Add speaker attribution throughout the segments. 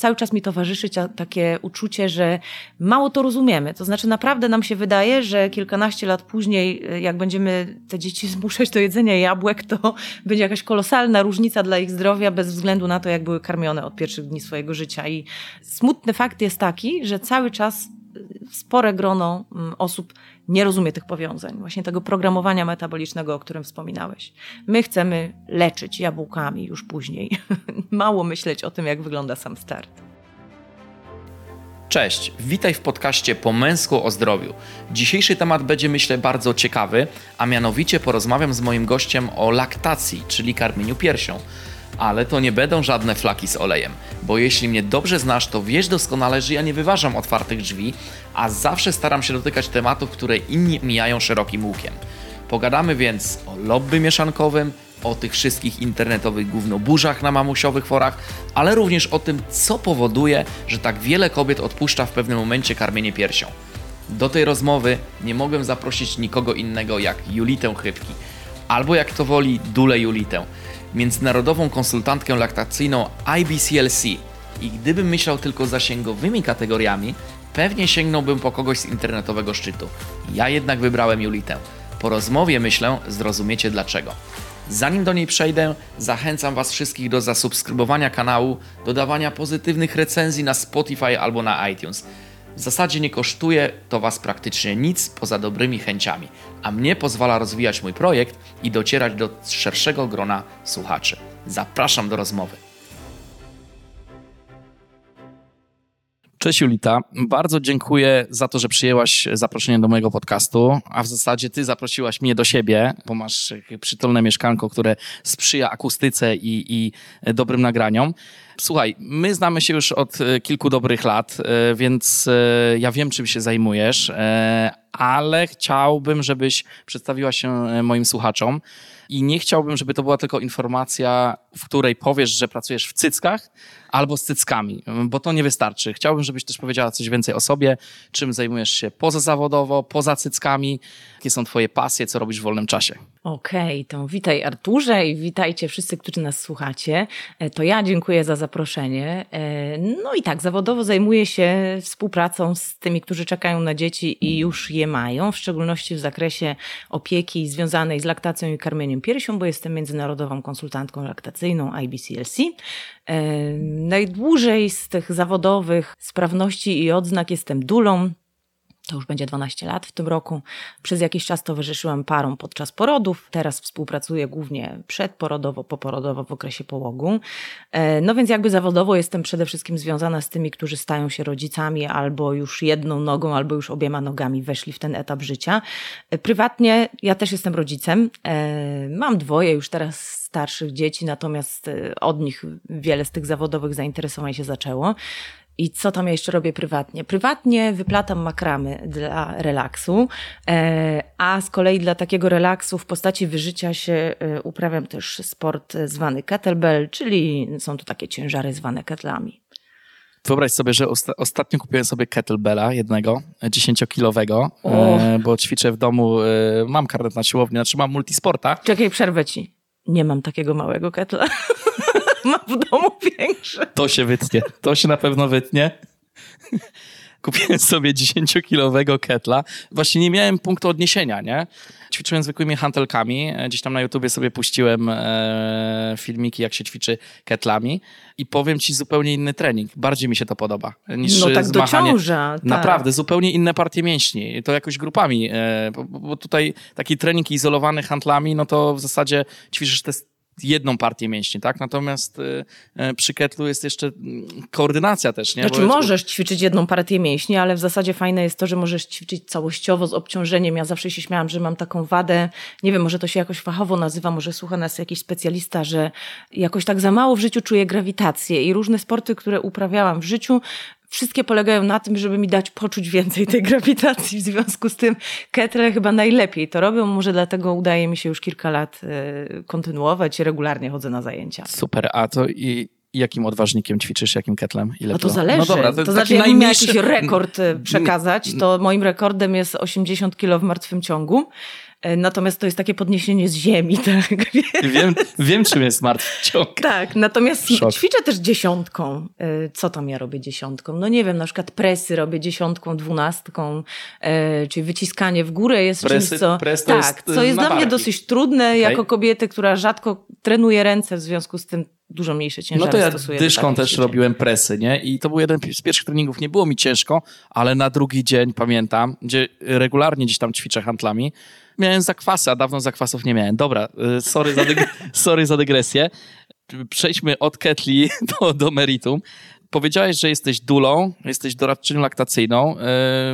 Speaker 1: cały czas mi towarzyszy takie uczucie, że mało to rozumiemy. To znaczy, naprawdę nam się wydaje, że kilkanaście lat później, jak będziemy te dzieci zmuszać do jedzenia jabłek, to będzie jakaś kolosalna różnica dla ich zdrowia, bez względu na to, jak były karmione od pierwszych dni swojego życia. I smutny fakt jest taki, że cały czas spore grono mm, osób nie rozumie tych powiązań, właśnie tego programowania metabolicznego, o którym wspominałeś. My chcemy leczyć jabłkami już później. Mało myśleć o tym, jak wygląda sam start.
Speaker 2: Cześć, witaj w podcaście Po męsku o zdrowiu. Dzisiejszy temat będzie myślę bardzo ciekawy, a mianowicie porozmawiam z moim gościem o laktacji, czyli karmieniu piersią ale to nie będą żadne flaki z olejem, bo jeśli mnie dobrze znasz, to wiesz doskonale, że ja nie wyważam otwartych drzwi, a zawsze staram się dotykać tematów, które inni mijają szerokim łukiem. Pogadamy więc o lobby mieszankowym, o tych wszystkich internetowych gównoburzach na mamusiowych forach, ale również o tym, co powoduje, że tak wiele kobiet odpuszcza w pewnym momencie karmienie piersią. Do tej rozmowy nie mogłem zaprosić nikogo innego jak Julitę Chybki, albo jak to woli Dule Julitę międzynarodową konsultantkę laktacyjną IBCLC i gdybym myślał tylko zasięgowymi kategoriami, pewnie sięgnąłbym po kogoś z internetowego szczytu. Ja jednak wybrałem Julitę. Po rozmowie myślę, zrozumiecie dlaczego. Zanim do niej przejdę, zachęcam Was wszystkich do zasubskrybowania kanału, dodawania pozytywnych recenzji na Spotify albo na iTunes. W zasadzie nie kosztuje to Was praktycznie nic poza dobrymi chęciami, a mnie pozwala rozwijać mój projekt i docierać do szerszego grona słuchaczy. Zapraszam do rozmowy. Cześć Julita, bardzo dziękuję za to, że przyjęłaś zaproszenie do mojego podcastu, a w zasadzie ty zaprosiłaś mnie do siebie, bo masz przytulne mieszkanko, które sprzyja akustyce i, i dobrym nagraniom. Słuchaj, my znamy się już od e, kilku dobrych lat, e, więc e, ja wiem, czym się zajmujesz, ale chciałbym, żebyś przedstawiła się moim słuchaczom i nie chciałbym, żeby to była tylko informacja, w której powiesz, że pracujesz w cyckach albo z cyckami, bo to nie wystarczy. Chciałbym, żebyś też powiedziała coś więcej o sobie, czym zajmujesz się pozazawodowo, poza cyckami, jakie są twoje pasje, co robisz w wolnym czasie.
Speaker 1: Okej, okay, to witaj Arturze i witajcie wszyscy, którzy nas słuchacie. E, to ja dziękuję za zaproszenie. E, no i tak, zawodowo zajmuję się współpracą z tymi, którzy czekają na dzieci i już je mają, w szczególności w zakresie opieki związanej z laktacją i karmieniem piersią, bo jestem międzynarodową konsultantką laktacyjną IBCLC. E, najdłużej z tych zawodowych sprawności i odznak jestem dulą, to już będzie 12 lat w tym roku. Przez jakiś czas towarzyszyłam parom podczas porodów. Teraz współpracuję głównie przedporodowo, poporodowo w okresie połogu. E, no więc jakby zawodowo jestem przede wszystkim związana z tymi, którzy stają się rodzicami albo już jedną nogą, albo już obiema nogami weszli w ten etap życia. E, prywatnie ja też jestem rodzicem. E, mam dwoje już teraz starszych dzieci, natomiast od nich wiele z tych zawodowych zainteresowań się zaczęło. I co tam ja jeszcze robię prywatnie? Prywatnie wyplatam makramy dla relaksu, e, a z kolei dla takiego relaksu w postaci wyżycia się e, uprawiam też sport zwany kettlebell, czyli są to takie ciężary zwane ketlami.
Speaker 2: Wyobraź sobie, że osta ostatnio kupiłem sobie kettlebella jednego, 10-kilowego, e, bo ćwiczę w domu, mam karnet na siłownię, znaczy mam multisporta.
Speaker 1: Czekaj, przerwę ci. Nie mam takiego małego ketla. Mam w domu większe.
Speaker 2: To się wytnie. To się na pewno wytnie. Kupiłem sobie 10-kilowego ketla. Właśnie nie miałem punktu odniesienia, nie? Ćwiczyłem zwykłymi hantelkami. Gdzieś tam na YouTubie sobie puściłem e, filmiki, jak się ćwiczy ketlami. I powiem ci zupełnie inny trening. Bardziej mi się to podoba. Niż
Speaker 1: no tak zmachanie. dociąża. Tak.
Speaker 2: Naprawdę, zupełnie inne partie mięśni. To jakoś grupami. E, bo, bo, tutaj taki trening izolowany handlami, no to w zasadzie ćwiczysz te jedną partię mięśni, tak? Natomiast y, y, przy ketlu jest jeszcze mm, koordynacja też, nie?
Speaker 1: Znaczy Bo możesz ćwiczyć jedną partię mięśni, ale w zasadzie fajne jest to, że możesz ćwiczyć całościowo z obciążeniem. Ja zawsze się śmiałam, że mam taką wadę, nie wiem, może to się jakoś fachowo nazywa, może słucha nas jakiś specjalista, że jakoś tak za mało w życiu czuję grawitację i różne sporty, które uprawiałam w życiu, wszystkie polegają na tym, żeby mi dać poczuć więcej tej grawitacji. W związku z tym ketle chyba najlepiej to robią. Może dlatego udaje mi się już kilka lat e, kontynuować. Regularnie chodzę na zajęcia.
Speaker 2: Super. A to i jakim odważnikiem ćwiczysz, jakim ketlem?
Speaker 1: Ile no to, to? zależy. No dobra, to, to znaczy, jakbym najmniejszy... jakiś rekord e, przekazać, to moim rekordem jest 80 kilo w martwym ciągu. E, natomiast to jest takie podniesienie z ziemi, tak?
Speaker 2: Wiem, wiem czym jest martwy ciąg.
Speaker 1: Tak, natomiast Szok. ćwiczę też dziesiątką. E, co tam ja robię dziesiątką? No nie wiem, na przykład presy robię dziesiątką, dwunastką, e, czyli wyciskanie w górę jest presy, czymś, co...
Speaker 2: Pres
Speaker 1: tak,
Speaker 2: jest
Speaker 1: co jest dla mnie dosyć trudne okay. jako kobiety, która rzadko trenuje ręce, w związku z tym dużo mniejsze ciężary
Speaker 2: No to ja dyszką też ćwiczeń. robiłem presy, nie? I to był jeden z pierwszych treningów. Nie było mi ciężko, ale na drugi dzień, pamiętam, gdzie regularnie gdzieś tam ćwiczę handlami, miałem zakwasy, a dawno zakwasów nie miałem. Dobra, y, sorry za, sorry za dygresję. Przejdźmy od ketli do, do meritum. Powiedziałeś, że jesteś dulą, jesteś doradczynią laktacyjną.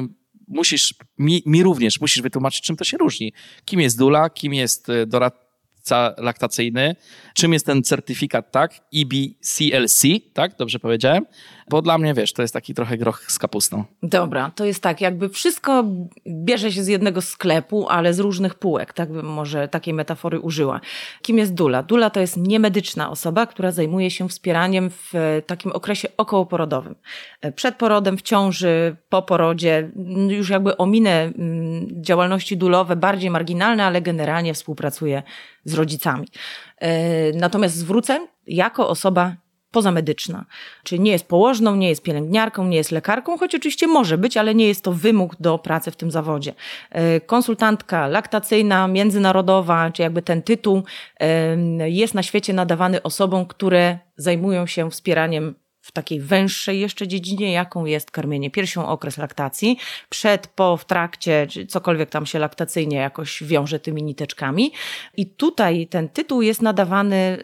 Speaker 2: Yy, musisz, mi, mi również musisz wytłumaczyć, czym to się różni. Kim jest dula, kim jest y, doradca laktacyjny. Czym jest ten certyfikat, tak? EBCLC, tak? Dobrze powiedziałem? Bo dla mnie, wiesz, to jest taki trochę groch z kapustą.
Speaker 1: Dobra, to jest tak, jakby wszystko bierze się z jednego sklepu, ale z różnych półek, tak bym może takiej metafory użyła. Kim jest dula? Dula to jest niemedyczna osoba, która zajmuje się wspieraniem w takim okresie okołoporodowym. Przed porodem, w ciąży, po porodzie, już jakby ominę mm, działalności dulowe, bardziej marginalne, ale generalnie współpracuje z rodzicami. E, natomiast zwrócę jako osoba pozamedyczna. Czyli nie jest położną, nie jest pielęgniarką, nie jest lekarką, choć oczywiście może być, ale nie jest to wymóg do pracy w tym zawodzie. E, konsultantka laktacyjna, międzynarodowa, czy jakby ten tytuł jest na świecie nadawany osobom, które zajmują się wspieraniem w takiej węższej jeszcze dziedzinie, jaką jest karmienie piersią, okres laktacji, przed, po, w trakcie, cokolwiek tam się laktacyjnie jakoś wiąże tymi niteczkami. I tutaj ten tytuł jest nadawany,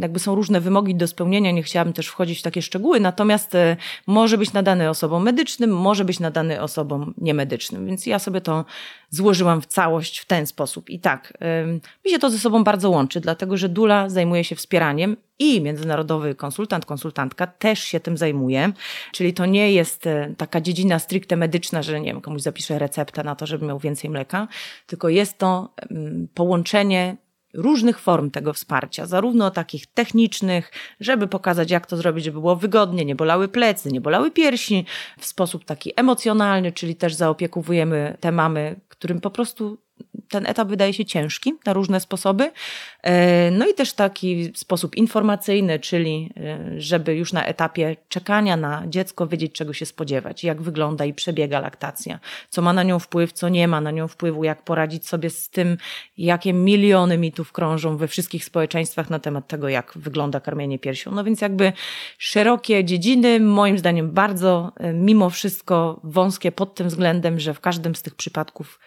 Speaker 1: jakby są różne wymogi do spełnienia, nie chciałabym też wchodzić w takie szczegóły, natomiast e, może być nadany osobom medycznym, może być nadany osobom niemedycznym, więc ja sobie to złożyłam w całość w ten sposób. I tak, mi się to ze sobą bardzo łączy, dlatego że Dula zajmuje się wspieraniem i międzynarodowy konsultant, konsultantka też się tym zajmuje. Czyli to nie jest e, taka dziedzina stricte medyczna, że nie wiem, komuś zapiszę receptę na to, żeby miał więcej mleka, tylko jest to połączenie różnych form tego wsparcia, zarówno takich technicznych, żeby pokazać, jak to zrobić, żeby było wygodnie, nie bolały plecy, nie bolały piersi, w sposób taki emocjonalny, czyli też zaopiekowujemy te mamy, którym po prostu ten etap wydaje się ciężki na różne sposoby. E, no i też taki sposób informacyjny, czyli e, żeby już na etapie czekania na dziecko wiedzieć, czego się spodziewać, jak wygląda i przebiega laktacja, co ma na nią wpływ, co nie ma na nią wpływu, jak poradzić sobie z tym, jakie miliony mitów krążą we wszystkich społeczeństwach na temat tego, jak wygląda karmienie piersią. No więc jakby szerokie dziedziny, moim zdaniem bardzo e, mimo wszystko wąskie pod tym względem, że w każdym z tych przypadków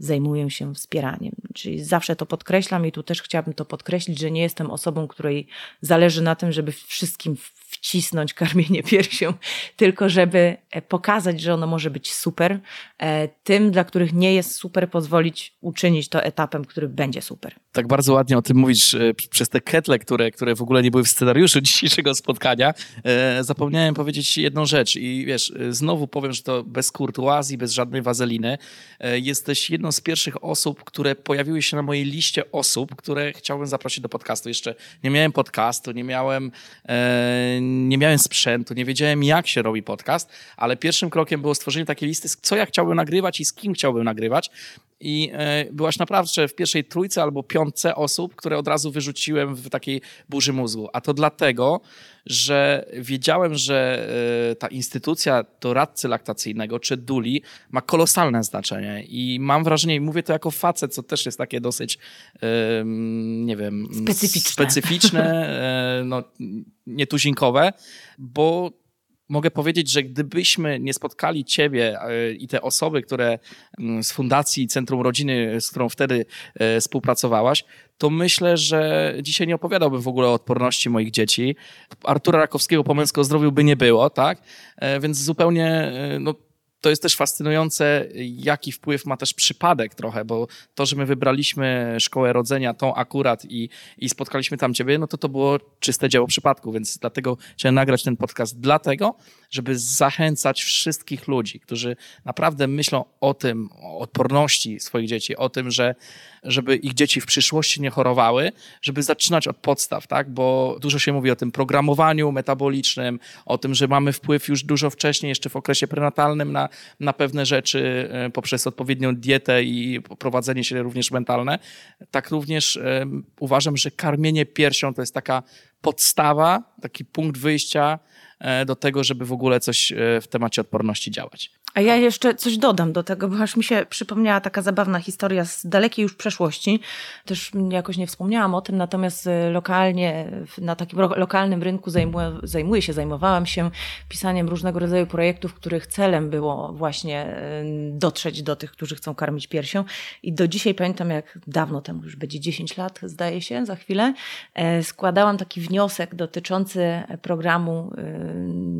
Speaker 1: zajmuję się wspieraniem. Czyli zawsze to podkreślam i tu też chciałabym to podkreślić, że nie jestem osobą, której zależy na tym, żeby wszystkim wcisnąć karmienie piersią, tylko żeby e, pokazać, że ono może być super. E, tym, dla których nie jest super, pozwolić uczynić to etapem, który będzie super.
Speaker 2: Tak bardzo ładnie o tym mówisz e, przez te ketle, które, które w ogóle nie były w scenariuszu dzisiejszego spotkania. Zapomniałem powiedzieć jedną rzecz i wiesz, znowu powiem, że to bez kurtuazji, bez żadnej wazeliny. Jesteś jedną z pierwszych osób, które pojawiły się na mojej liście osób, które chciałbym zaprosić do podcastu. Jeszcze nie miałem podcastu, nie miałem nie miałem sprzętu, nie wiedziałem jak się robi podcast, ale pierwszym krokiem było stworzenie takiej listy, co ja chciałbym nagrywać i z kim chciałbym nagrywać. I e, byłaś naprawdę w pierwszej trójce albo piątce osób, które od razu wyrzuciłem w takiej burzy mózgu. A to dlatego, że wiedziałem, że e, ta instytucja doradcy laktacyjnego czy duli ma kolosalne znaczenie. I mam wrażenie, i mówię to jako facet, co też jest takie dosyć, nie wiem,
Speaker 1: specyficzne,
Speaker 2: specyficzne e, no, nietuzinkowe, bo mogę powiedzieć, że gdybyśmy nie spotkali Ciebie e, i te osoby, które mm, z Fundacji Centrum Rodziny, z którą wtedy e, współpracowałaś, to myślę, że dzisiaj nie opowiadałbym w ogóle o odporności moich dzieci. Artura Rakowskiego po męsko zdrowiu by nie było, tak? E, więc zupełnie no, to jest też fascynujące, jaki wpływ ma też przypadek trochę, bo to, że my wybraliśmy szkołę rodzenia, tą akurat i, i spotkaliśmy tam ciebie, no to to było czyste dzieło przypadku, więc dlatego chciałem nagrać ten podcast, dlatego, żeby zachęcać wszystkich ludzi, którzy naprawdę myślą o tym, o odporności swoich dzieci, o tym, że żeby ich dzieci w przyszłości nie chorowały, żeby zaczynać od podstaw, tak? Bo dużo się mówi o tym programowaniu metabolicznym, o tym, że mamy wpływ już dużo wcześniej, jeszcze w okresie prenatalnym na, na pewne rzeczy e, poprzez odpowiednią dietę i prowadzenie się również mentalne, tak również e, uważam, że karmienie piersią to jest taka podstawa, taki punkt wyjścia e, do tego, żeby w ogóle coś w temacie odporności działać.
Speaker 1: A ja jeszcze coś dodam do tego, bo aż mi się przypomniała taka zabawna historia z dalekiej już przeszłości. Też jakoś nie wspomniałam o tym, natomiast y, lokalnie, na takim lokalnym rynku zajmuję, zajmuję się, zajmowałam się pisaniem różnego rodzaju projektów, których celem było właśnie y, dotrzeć do tych, którzy chcą karmić piersią. I do dzisiaj pamiętam, jak dawno temu, już będzie 10 lat, zdaje się, za chwilę, e, składałam taki wniosek dotyczący programu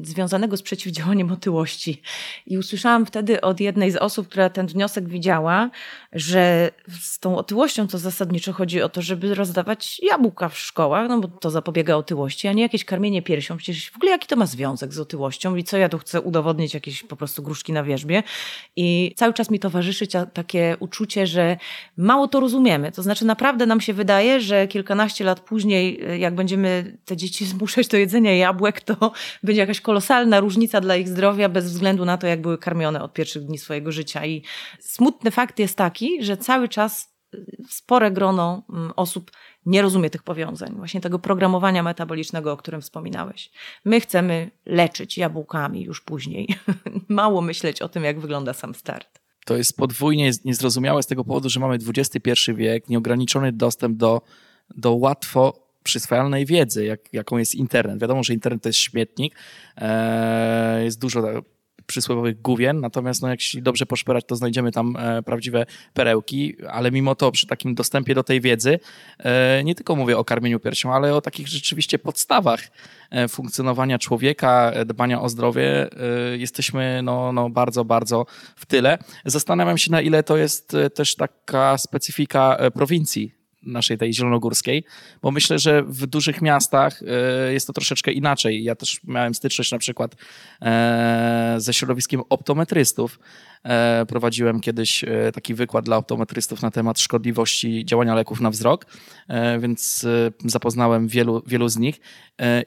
Speaker 1: y, związanego z przeciwdziałaniem otyłości. I usłyszałam, usłyszałam wtedy od jednej z osób, która ten wniosek widziała, że z tą otyłością to zasadniczo chodzi o to, żeby rozdawać jabłka w szkołach, no bo to zapobiega otyłości, a nie jakieś karmienie piersią. Przecież w ogóle jaki to ma związek z otyłością i co ja tu chcę udowodnić, jakieś po prostu gruszki na wierzbie. I cały czas mi towarzyszy takie uczucie, że mało to rozumiemy. To znaczy naprawdę nam się wydaje, że kilkanaście lat później, jak będziemy te dzieci zmuszać do jedzenia jabłek, to będzie jakaś kolosalna różnica dla ich zdrowia bez względu na to, jak były karmione od pierwszych dni swojego życia. I smutny fakt jest taki, że cały czas y, spore grono mm, osób nie rozumie tych powiązań, właśnie tego programowania metabolicznego, o którym wspominałeś. My chcemy leczyć jabłkami już później. Mało myśleć o tym, jak wygląda sam start.
Speaker 2: To jest podwójnie niezrozumiałe z tego powodu, że mamy XXI wiek, nieograniczony dostęp do, do łatwo przyswajalnej wiedzy, jak, jaką jest internet. Wiadomo, że internet to jest śmietnik, e, jest dużo przysłowiowych główien, natomiast no, jak się dobrze poszperać, to znajdziemy tam e, prawdziwe perełki, ale mimo to przy takim dostępie do tej wiedzy, e, nie tylko mówię o karmieniu piersią, ale o takich rzeczywiście podstawach e, funkcjonowania człowieka, dbania o zdrowie, jesteśmy no, no bardzo, bardzo w tyle. Zastanawiam się, na ile to jest też taka specyfika prowincji naszej tej zielonogórskiej, bo myślę, że w dużych miastach e, jest to troszeczkę inaczej. Ja też miałem styczność na przykład e, ze środowiskiem optometrystów. E, prowadziłem kiedyś taki wykład dla optometrystów na temat szkodliwości działania leków na wzrok, więc zapoznałem wielu, wielu z nich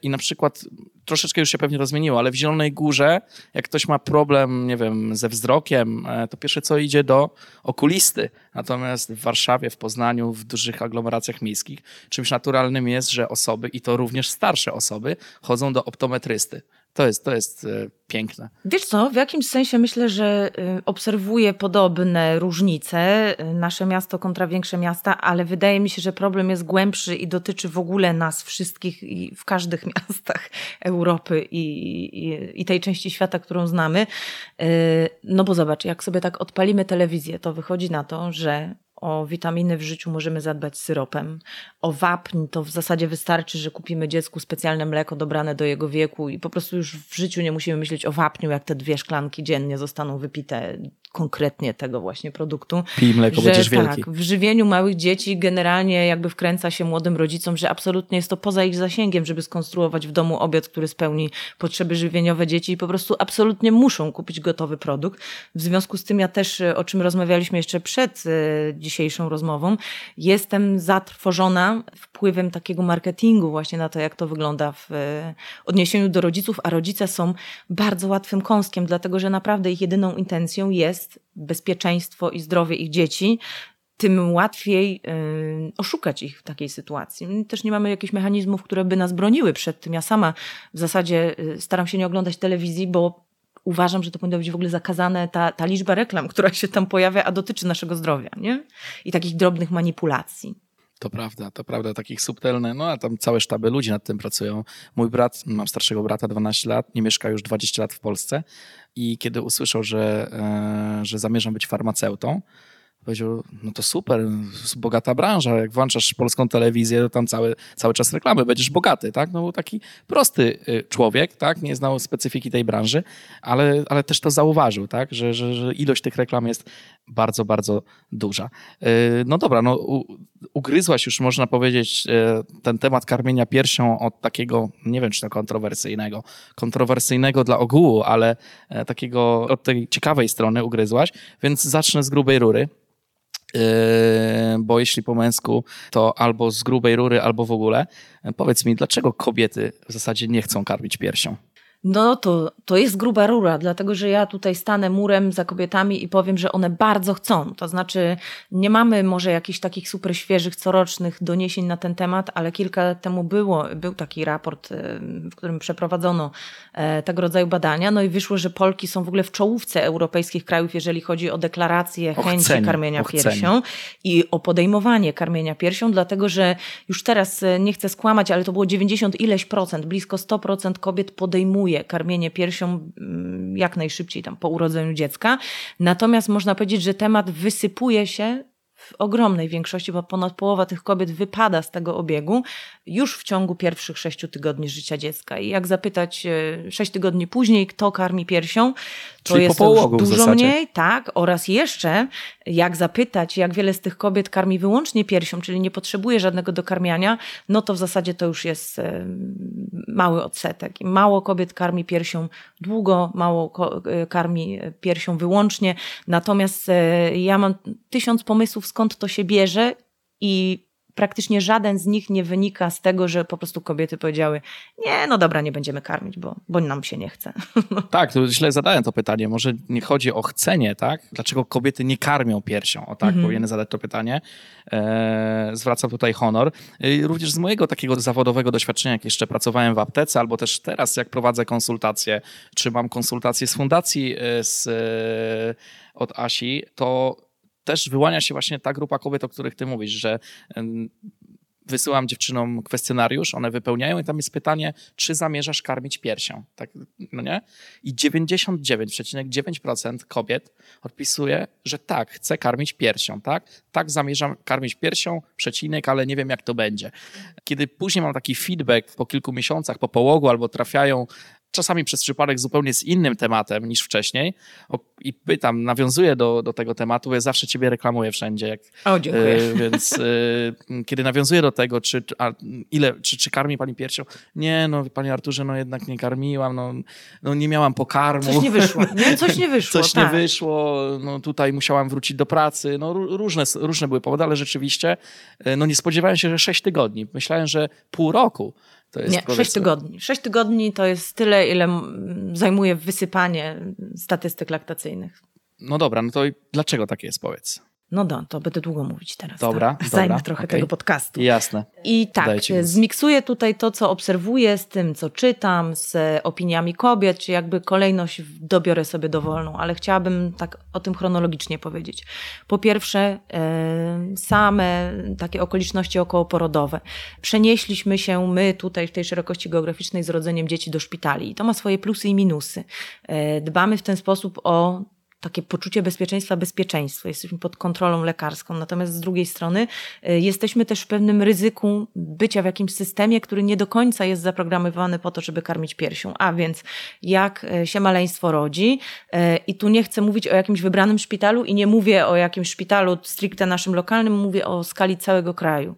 Speaker 2: i na przykład troszeczkę już się pewnie rozmieniło, ale w Zielonej Górze, jak ktoś ma problem, nie wiem, ze wzrokiem, e, to pierwsze co idzie do okulisty. Natomiast w Warszawie, w Poznaniu, w dużych aglomeracjach miejskich, czymś naturalnym jest, że osoby, i to również starsze osoby, chodzą do optometrysty. To jest, to jest e, piękne.
Speaker 1: Wiesz co, w jakimś sensie myślę, że e, obserwuję podobne różnice, e, nasze miasto kontra większe miasta, ale wydaje mi się, że problem jest głębszy i dotyczy w ogóle nas wszystkich i w każdych miastach Europy i, i, i tej części świata, którą znamy. No bo zobacz, jak sobie tak odpalimy telewizję, to wychodzi na to, że o witaminy w życiu możemy zadbać syropem. O wapń to w zasadzie wystarczy, że kupimy dziecku specjalne mleko dobrane do jego wieku i po prostu już w życiu nie musimy myśleć o wapniu, jak te dwie szklanki dziennie zostaną wypite konkretnie tego właśnie produktu.
Speaker 2: Pij mleko, że, będziesz wielki.
Speaker 1: Tak, w żywieniu małych dzieci generalnie jakby wkręca się młodym rodzicom, że absolutnie jest to poza ich zasięgiem, żeby skonstruować w domu obiad, który spełni potrzeby żywieniowe dzieci i po prostu absolutnie muszą kupić gotowy produkt. W związku z tym ja też, o czym rozmawialiśmy jeszcze przed e, dzisiejszą rozmową, jestem zatrwożona wpływem takiego marketingu właśnie na to, jak to wygląda w e, odniesieniu do rodziców, a rodzice są bardzo łatwym kąskiem, dlatego że naprawdę ich jedyną intencją jest jest bezpieczeństwo i zdrowie ich dzieci, tym łatwiej y, oszukać ich w takiej sytuacji. Też nie mamy jakichś mechanizmów, które by nas broniły przed tym. Ja sama w zasadzie y, staram się nie oglądać telewizji, bo uważam, że to powinno być w ogóle zakazane ta, ta liczba reklam, która się tam pojawia, a dotyczy naszego zdrowia, nie? I takich drobnych manipulacji.
Speaker 2: To prawda, to prawda, takich subtelnych, no a tam całe sztaby ludzi nad tym pracują. Mój brat, mam starszego brata, 12 lat, nie mieszka już 20 lat w Polsce i kiedy usłyszał, że, e, że zamierzam być farmaceutą, Powiedział, no to super, bogata branża, jak włączasz polską telewizję, to tam cały, cały czas reklamy, będziesz bogaty, tak? No był taki prosty y, człowiek, tak? Nie znał specyfiki tej branży, ale, ale też to zauważył, tak? Że, że, że ilość tych reklam jest bardzo, bardzo duża. Y, no dobra, no ugryzłaś już, można powiedzieć, y, ten temat karmienia piersią od takiego, nie wiem czy to kontrowersyjnego, kontrowersyjnego dla ogółu, ale e, takiego od tej ciekawej strony ugryzłaś, więc zacznę z grubej rury. Bo jeśli po męsku, to albo z grubej rury, albo w ogóle. Powiedz mi, dlaczego kobiety w zasadzie nie chcą karmić piersią?
Speaker 1: No to, to jest gruba rura, dlatego że ja tutaj stanę murem za kobietami i powiem, że one bardzo chcą. To znaczy, nie mamy może jakichś takich super świeżych, corocznych doniesień na ten temat, ale kilka lat temu było, był taki raport, w którym przeprowadzono e, tego rodzaju badania. No i wyszło, że Polki są w ogóle w czołówce europejskich krajów, jeżeli chodzi o deklarację chęci chcenie, karmienia piersią i o podejmowanie karmienia piersią, dlatego że już teraz e, nie chcę skłamać, ale to było 90 ileś procent, blisko 100% kobiet podejmuje karmienie piersią mm, jak najszybciej tam po urodzeniu dziecka. Natomiast można powiedzieć, że temat wysypuje się w ogromnej większości, bo ponad połowa tych kobiet wypada z tego obiegu już w ciągu pierwszych sześciu tygodni życia dziecka. I jak zapytać e, sześć tygodni później, kto karmi piersią, to
Speaker 2: Czyli
Speaker 1: jest
Speaker 2: to
Speaker 1: już dużo mniej, tak, oraz jeszcze jak zapytać, jak wiele z tych kobiet karmi wyłącznie piersią, czyli nie potrzebuje żadnego dokarmiania, no to w zasadzie to już jest e, mały odsetek. I mało kobiet karmi piersią długo, mało e, karmi piersią wyłącznie. Natomiast ja mam tysiąc pomysłów, skąd to się bierze i praktycznie żaden z nich nie wynika z tego, że po prostu kobiety powiedziały, nie, no dobra, nie będziemy karmić, bo, bo nam się nie chce.
Speaker 2: Tak, to źle zadałem to pytanie. Może nie chodzi o chcenie, tak? Dlaczego kobiety nie karmią piersią? O tak, mhm. powinienem zadać to pytanie. Eee, zwracam tutaj honor. Eee, również z mojego takiego zawodowego doświadczenia, jak jeszcze pracowałem w aptece, albo też teraz, jak prowadzę konsultacje, czy mam konsultacje z fundacji e, z, e, od Asi, to też wyłania się właśnie ta grupa kobiet, o których ty mówisz, że wysyłam dziewczynom kwestionariusz, one wypełniają i tam jest pytanie, czy zamierzasz karmić piersią, tak, no nie? I 99,9% kobiet odpisuje, że tak, chcę karmić piersią, tak? Tak, zamierzam karmić piersią, przecinek, ale nie wiem jak to będzie. Kiedy później mam taki feedback po kilku miesiącach, po połogu albo trafiają czasami przez przypadek zupełnie z innym tematem niż wcześniej i pytam, nawiązuję do, do tego tematu, bo ja zawsze ciebie reklamuję wszędzie. Jak,
Speaker 1: o, dziękuję.
Speaker 2: Y, więc y, kiedy nawiązuję do tego, czy, a, ile, czy, czy karmi pani piersią? Nie, no panie Arturze, no jednak nie karmiłam, no, no nie miałam pokarmu.
Speaker 1: Coś nie wyszło, nie? Coś nie wyszło,
Speaker 2: Coś tak. nie wyszło, no tutaj musiałam wrócić do pracy, no różne, różne były powody, ale rzeczywiście y, no nie spodziewałem się, że sześć tygodni. Myślałem, że pół roku.
Speaker 1: Nie, sześć tygodni. Sześć tygodni to jest tyle, ile zajmuje wysypanie statystyk laktacyjnych.
Speaker 2: No dobra, no to dlaczego tak jest, powiedz?
Speaker 1: No do, to będę długo mówić teraz.
Speaker 2: Dobra,
Speaker 1: tak? Zajmę trochę okay. tego podcastu.
Speaker 2: Jasne.
Speaker 1: I tak, zmiksuję tutaj to, co obserwuję z tym, co czytam, z opiniami kobiet, czy jakby kolejność dobiorę sobie dowolną, ale chciałabym tak o tym chronologicznie powiedzieć. Po pierwsze, same takie okoliczności okołoporodowe. Przenieśliśmy się my tutaj w tej szerokości geograficznej z rodzeniem dzieci do szpitali i to ma swoje plusy i minusy. E, dbamy w ten sposób o takie poczucie bezpieczeństwa, bezpieczeństwo. Jesteśmy pod kontrolą lekarską. Natomiast z drugiej strony y, jesteśmy też w pewnym ryzyku bycia w jakimś systemie, który nie do końca jest zaprogramowany po to, żeby karmić piersią. A więc jak y, się maleństwo rodzi y, i tu nie chcę mówić o jakimś wybranym szpitalu i nie mówię o jakimś szpitalu stricte naszym lokalnym, mówię o skali całego kraju.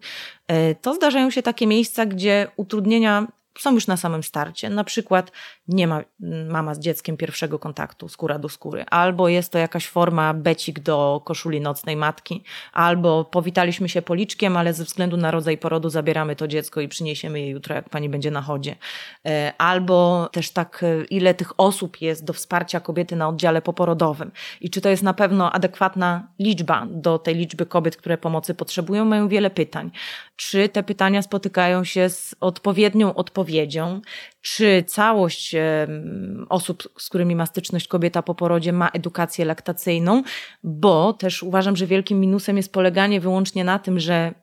Speaker 1: To zdarzają się takie miejsca, gdzie utrudnienia są już na samym starcie. Na przykład nie ma mama z dzieckiem pierwszego kontaktu skóra do skóry, albo jest to jakaś forma becik do koszuli nocnej matki, albo powitaliśmy się policzkiem, ale ze względu na rodzaj porodu zabieramy to dziecko i przyniesiemy je jutro, jak pani będzie na chodzie. E, albo też tak, e, ile tych osób jest do wsparcia kobiety na oddziale poporodowym i czy to jest na pewno adekwatna liczba do tej liczby kobiet, które pomocy potrzebują, mają wiele pytań. Czy te pytania spotykają się z odpowiednią odpowiedzią? Czy całość osób, z którymi ma styczność kobieta po porodzie, ma edukację laktacyjną? Bo też uważam, że wielkim minusem jest poleganie wyłącznie na tym, że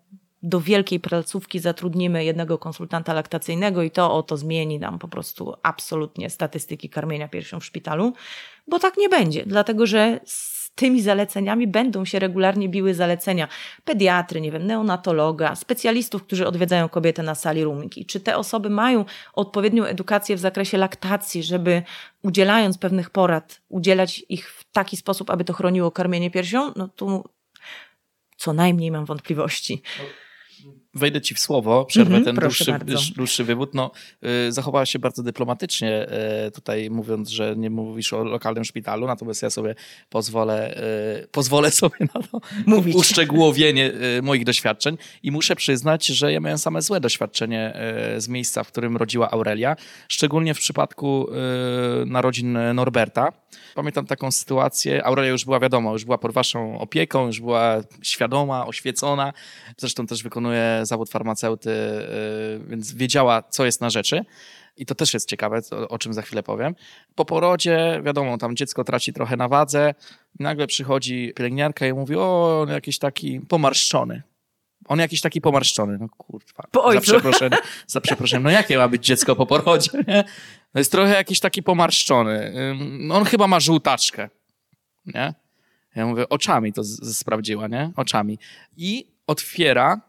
Speaker 1: do wielkiej placówki zatrudnimy jednego konsultanta laktacyjnego i to oto zmieni nam po prostu absolutnie statystyki karmienia piersią w szpitalu, bo tak nie będzie, dlatego że tymi zaleceniami będą się regularnie biły zalecenia pediatry, nie wiem, neonatologa, specjalistów, którzy odwiedzają kobietę na sali rooming. Czy te osoby mają odpowiednią edukację w zakresie laktacji, żeby udzielając pewnych porad, udzielać ich w taki sposób, aby to chroniło karmienie piersią? No tu co najmniej mam wątpliwości.
Speaker 2: Wejdę ci w słowo, przerwę
Speaker 1: Mhm,
Speaker 2: ten
Speaker 1: proszę
Speaker 2: dłuższy,
Speaker 1: bardzo.
Speaker 2: dłuższy wywód. No, y, zachowała się bardzo dyplomatycznie y, tutaj mówiąc, że nie mówisz o lokalnym szpitalu, natomiast ja sobie pozwolę, y, pozwolę sobie na to
Speaker 1: Mówić.
Speaker 2: uszczegółowienie moich doświadczeń i muszę przyznać, że ja miałem same złe doświadczenie z miejsca, w którym rodziła Aurelia, szczególnie w przypadku narodzin Norberta. Pamiętam taką sytuację, Aurelia już była wiadomo, już była pod waszą opieką, już była świadoma, oświecona, zresztą też wykonuje zawód farmaceuty, y, więc wiedziała, co jest na rzeczy. I to też jest ciekawe, o, czym za chwilę powiem. Po porodzie, wiadomo, tam dziecko traci trochę na wadze, nagle przychodzi pielęgniarka i mówi, o, on jakiś taki pomarszczony. On jakiś taki pomarszczony. No kurwa.
Speaker 1: Po
Speaker 2: za
Speaker 1: ojcu.
Speaker 2: przeproszeniem, za przeproszeniem. No jakie ma być dziecko po porodzie, nie? No jest trochę jakiś taki pomarszczony. Ym, On chyba ma żółtaczkę, nie? Ja mówię, oczami to sprawdziła, nie? Oczami. I otwiera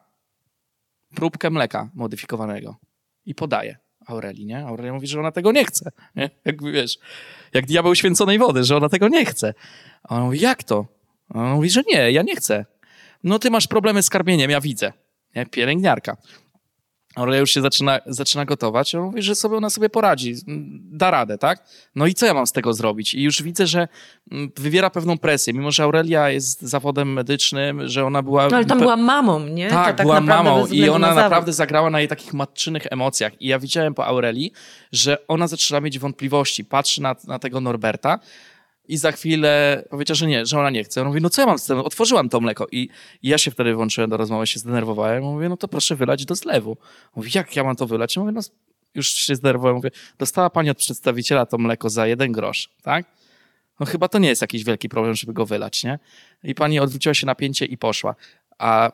Speaker 2: próbkę mleka modyfikowanego i podaje Aurelii, nie? Aurelia mówi, że ona tego nie chce, nie? Jak wiesz, jak diabeł święconej wody, że ona tego nie chce. A on mówi, jak to? A on mówi, że nie, ja nie chcę. No ty masz problemy z karmieniem, ja widzę. Nie? Pielęgniarka. Aurelia już się zaczyna, zaczyna gotować. On mówi, że sobie ona sobie poradzi, da radę, tak? No i co ja mam z tego zrobić? I już widzę, że wywiera pewną presję, mimo że Aurelia jest zawodem medycznym, że ona była...
Speaker 1: No, ale tam była mamą, nie?
Speaker 2: tak,
Speaker 1: tak
Speaker 2: była mamą i ona
Speaker 1: na
Speaker 2: naprawdę zagrała na jej takich matczynych emocjach. I ja widziałem po Aurelii, że ona zaczyna mieć wątpliwości. Patrzy na, na tego Norberta i za chwilę powiedziała, że nie, że ona nie chce. On mówi, no co ja mam z tym? Otworzyłam to mleko. I, ja się wtedy włączyłem do rozmowy, się zdenerwowałem. Mówię, no to proszę wylać do zlewu. Mówi, jak ja mam to wylać? Ja mówię, no już się zdenerwowałem. Mówię, dostała pani od przedstawiciela to mleko za jeden grosz, tak? No chyba to nie jest jakiś wielki problem, żeby go wylać, nie? I pani odwróciła się napięcie i poszła. A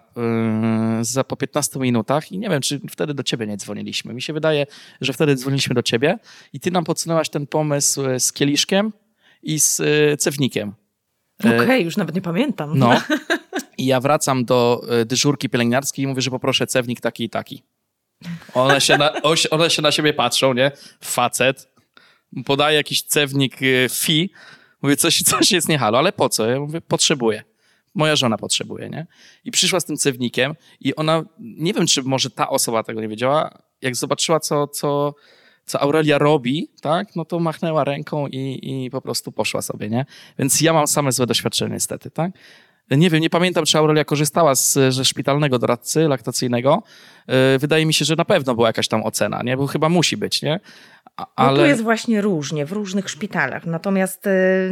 Speaker 2: yy, za po 15 minutach, i nie wiem, czy wtedy do ciebie nie dzwoniliśmy. Mi się wydaje, że wtedy dzwoniliśmy do ciebie i ty nam podsunęłaś ten pomysł e, z kieliszkiem i z e, cewnikiem.
Speaker 1: Okej, już nawet nie pamiętam.
Speaker 2: No. I ja wracam do e, dyżurki pielęgniarskiej i mówię, że poproszę cewnik taki i taki. One się na, one się na siebie patrzą, nie? Facet. Podaje jakiś cewnik e, fi. Mówię, coś, coś jest nie halo, ale po co? Ja mówię, potrzebuję. Moja żona potrzebuje, nie? I przyszła z tym cewnikiem i ona, nie wiem, czy może ta osoba tego nie wiedziała, jak zobaczyła, co, co, co Aurelia robi, tak, no to machnęła ręką i, i po prostu poszła sobie, nie? Więc ja mam same złe doświadczenia niestety, tak? Nie wiem, nie pamiętam, czy Aurelia korzystała z ze szpitalnego doradcy laktacyjnego. Yy, Wydaje mi się, że na pewno była jakaś tam ocena, nie? Bo chyba musi być, nie? A-
Speaker 1: No tu jest właśnie różnie, w różnych szpitalach. Natomiast y,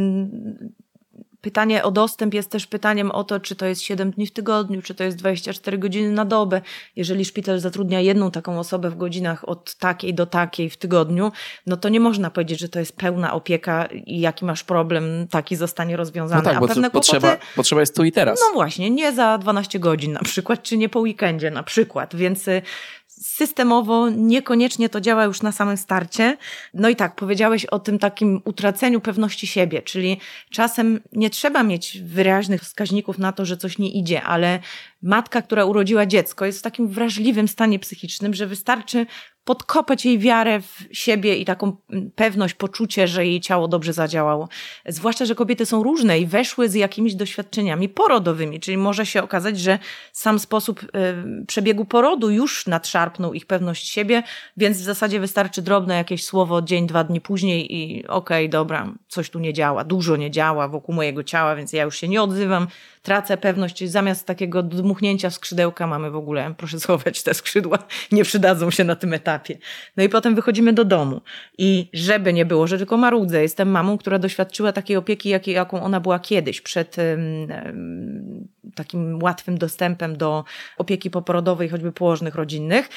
Speaker 1: pytanie o dostęp jest też pytaniem o to, czy to jest 7 dni w tygodniu, czy to jest 24 godziny na dobę. Jeżeli szpital zatrudnia jedną taką osobę w godzinach od takiej do takiej w tygodniu, no to nie można powiedzieć, że to jest pełna opieka i jaki masz problem, taki zostanie rozwiązany.
Speaker 2: No tak,
Speaker 1: A pewne
Speaker 2: to potrzeba,
Speaker 1: kłopoty
Speaker 2: potrzeba jest tu i teraz.
Speaker 1: no właśnie, nie za 12 godzin na przykład, czy nie po weekendzie na przykład, więc y, systemowo niekoniecznie to działa już na samym starcie. No i tak, powiedziałeś o tym takim utraceniu pewności siebie, czyli czasem nie trzeba mieć wyraźnych wskaźników na to, że coś nie idzie, ale matka, która urodziła dziecko jest w takim wrażliwym stanie psychicznym, że wystarczy podkopać jej wiarę w siebie i taką mm, pewność, poczucie, że jej ciało dobrze zadziałało. Zwłaszcza, że kobiety są różne i weszły z jakimiś doświadczeniami porodowymi, czyli może się okazać, że sam sposób y, przebiegu porodu już nadszarpnął ich pewność siebie, więc w zasadzie wystarczy drobne jakieś słowo dzień, dwa dni później i okej, dobra, coś tu nie działa, dużo nie działa wokół mojego ciała, więc ja już się nie odzywam, tracę pewność, zamiast takiego dmuchnięcia skrzydełka mamy w ogóle, proszę schować te skrzydła, nie przydadzą się na tym etapie. No i potem wychodzimy do domu i żeby nie było, że tylko marudzę, jestem mamą, która doświadczyła takiej opieki, jaką ona była kiedyś, przed ym, takim łatwym dostępem do opieki poporodowej, choćby położnych rodzinnych.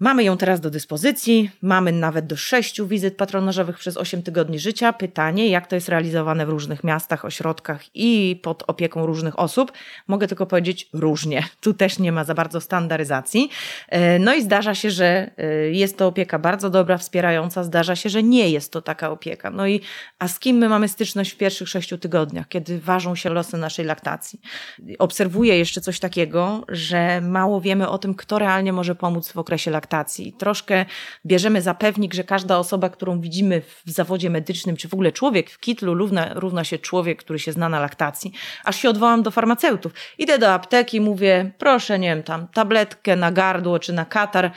Speaker 1: Mamy ją teraz do dyspozycji, mamy nawet do sześciu wizyt patronażowych przez 8 tygodni życia. Pytanie, jak to jest realizowane w różnych miastach, ośrodkach i pod opieką różnych osób. Mogę tylko powiedzieć różnie. Tu też nie ma za bardzo standaryzacji. E, No i zdarza się, że e, jest to opieka bardzo dobra, wspierająca, zdarza się, że nie jest to taka opieka. No i a z kim my mamy styczność w pierwszych sześciu tygodniach, kiedy ważą się losy naszej laktacji? Obserwuję jeszcze coś takiego, że mało wiemy o tym, kto realnie może pomóc w okresie laktacji laktacji. Troszkę bierzemy za pewnik, że każda osoba, którą widzimy w zawodzie medycznym, czy w ogóle człowiek w kitlu równa, równa się człowiek, który się zna na laktacji. Aż się odwołam do farmaceutów. Idę do apteki, mówię, proszę, nie wiem, tam tabletkę na gardło czy na katar.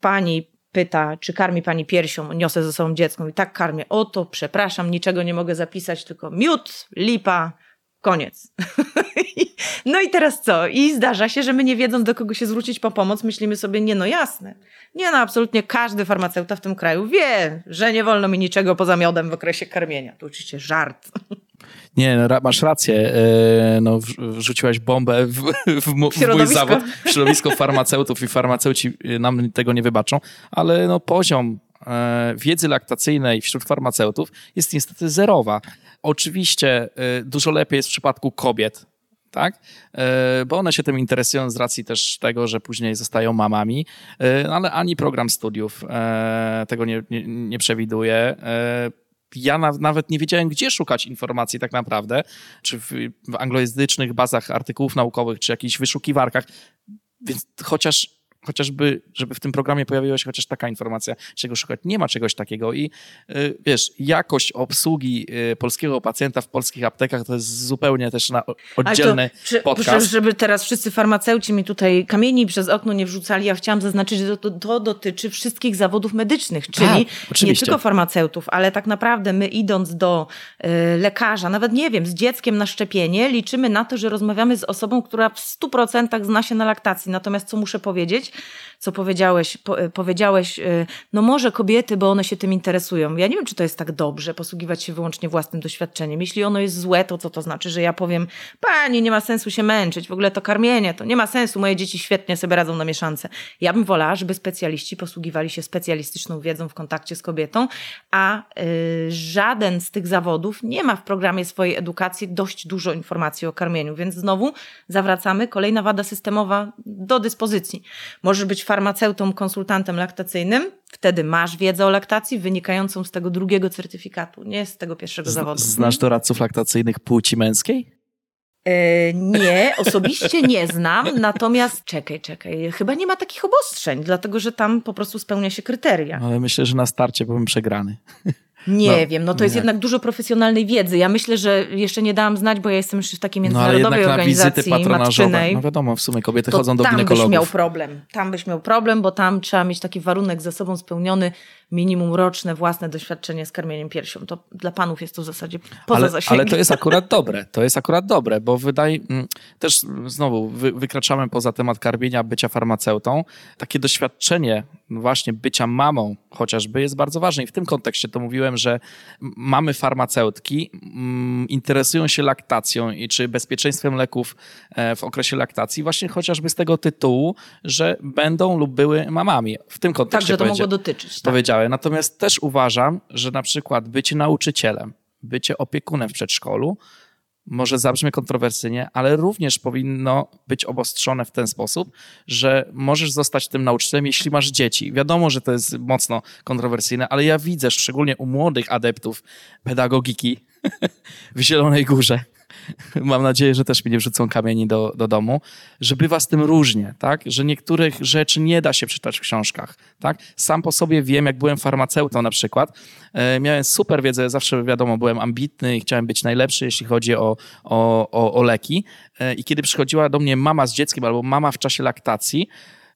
Speaker 1: Pani pyta, czy karmi pani piersią, niosę ze sobą dziecko i tak karmię. Oto, przepraszam, niczego nie mogę zapisać, tylko miód, lipa, koniec. no i teraz co? I zdarza się, że my nie wiedząc do kogo się zwrócić po pomoc, myślimy sobie, nie no jasne. Nie no, absolutnie każdy farmaceuta w tym kraju wie, że nie wolno mi niczego poza miodem w okresie karmienia. To oczywiście żart.
Speaker 2: Nie, masz rację. E, no, wrzuciłaś bombę w, w, w mój zawód, w środowisko farmaceutów i farmaceuci nam tego nie wybaczą, ale no, poziom e, wiedzy laktacyjnej wśród farmaceutów jest niestety zerowa. Oczywiście e, dużo lepiej jest w przypadku kobiet, tak? Bo one się tym interesują z racji też tego, że później zostają mamami, ale ani program studiów tego nie, nie, nie przewiduje ja na, nawet nie wiedziałem, gdzie szukać informacji tak naprawdę, czy w, w anglojęzycznych bazach artykułów naukowych, czy jakichś wyszukiwarkach. Więc chociaż chociażby, żeby w tym programie pojawiła się chociaż taka informacja, czego szukać. Nie ma czegoś takiego i y, wiesz, jakość obsługi y, polskiego pacjenta w polskich aptekach to jest zupełnie też na oddzielny to, podcast. Proszę,
Speaker 1: żeby teraz wszyscy farmaceuci mi tutaj kamieni przez okno nie wrzucali, ja chciałam zaznaczyć, że to, to dotyczy wszystkich zawodów medycznych, czyli
Speaker 2: tak,
Speaker 1: nie tylko farmaceutów, ale tak naprawdę my idąc do y, lekarza, nawet nie wiem, z dzieckiem na szczepienie, liczymy na to, że rozmawiamy z osobą, która w 100% zna się na laktacji. Natomiast co muszę powiedzieć, co powiedziałeś, po, e, powiedziałeś, e, no może kobiety, bo one się tym interesują. Ja nie wiem, czy to jest tak dobrze, posługiwać się wyłącznie własnym doświadczeniem. Jeśli ono jest złe, to co to znaczy, że ja powiem, pani, nie ma sensu się męczyć, w ogóle to karmienie, to nie ma sensu, moje dzieci świetnie sobie radzą na mieszance. Ja bym wolała, żeby specjaliści posługiwali się specjalistyczną wiedzą w kontakcie z kobietą, a y, żaden z tych zawodów nie ma w programie swojej edukacji dość dużo informacji o karmieniu, więc znowu zawracamy, kolejna wada systemowa do dyspozycji. Możesz być farmaceutą, konsultantem laktacyjnym, wtedy masz wiedzę o laktacji wynikającą z tego drugiego certyfikatu, nie z tego pierwszego zawodu.
Speaker 2: Znasz doradców laktacyjnych płci męskiej?
Speaker 1: E, nie, osobiście nie znam, natomiast czekaj, czekaj, chyba nie ma takich obostrzeń, dlatego że tam po prostu spełnia się kryteria.
Speaker 2: Ale myślę, że na starcie byłem przegrany.
Speaker 1: Nie no, wiem, no to jest jednak dużo profesjonalnej wiedzy. Ja myślę, że jeszcze nie dałam znać, bo ja jestem już w takiej międzynarodowej no, ale jednak organizacji na wizyty matczynej.
Speaker 2: No wiadomo, w sumie kobiety chodzą do tam ginekologów.
Speaker 1: Tam byś miał problem. Tam byś miał problem, bo tam trzeba mieć taki warunek za sobą spełniony, minimum roczne własne doświadczenie z karmieniem piersią. To dla panów jest to w zasadzie poza
Speaker 2: ale,
Speaker 1: zasięgiem.
Speaker 2: Ale to jest akurat dobre. To jest akurat dobre, bo wydaje, mm, też znowu wy, wykraczamy poza temat karmienia, bycia farmaceutą. Takie doświadczenie właśnie bycia mamą chociażby jest bardzo ważne. I w tym kontekście to mówiłem, że mamy farmaceutki mm, interesują się laktacją i czy bezpieczeństwem leków e, w okresie laktacji właśnie chociażby z tego tytułu, że będą lub były mamami. W tym kontekście
Speaker 1: Także to mogło dotyczyć.
Speaker 2: Tak. Natomiast też uważam, że na przykład bycie nauczycielem, bycie opiekunem w przedszkolu może zabrzmi kontrowersyjnie, ale również powinno być obostrzone w ten sposób, że możesz zostać tym nauczycielem, jeśli masz dzieci. Wiadomo, że to jest mocno kontrowersyjne, ale ja widzę, szczególnie u młodych adeptów pedagogiki w Zielonej Górze, mam nadzieję, że też mi nie wrzucą kamieni do, do domu, że bywa z tym różnie, tak? Że niektórych rzeczy nie da się przeczytać w książkach, tak? Sam po sobie wiem, jak byłem farmaceutą na przykład, e, miałem super wiedzę, zawsze wiadomo, byłem ambitny i chciałem być najlepszy, jeśli chodzi o, o, o, o leki e, i kiedy przychodziła do mnie mama z dzieckiem albo mama w czasie laktacji,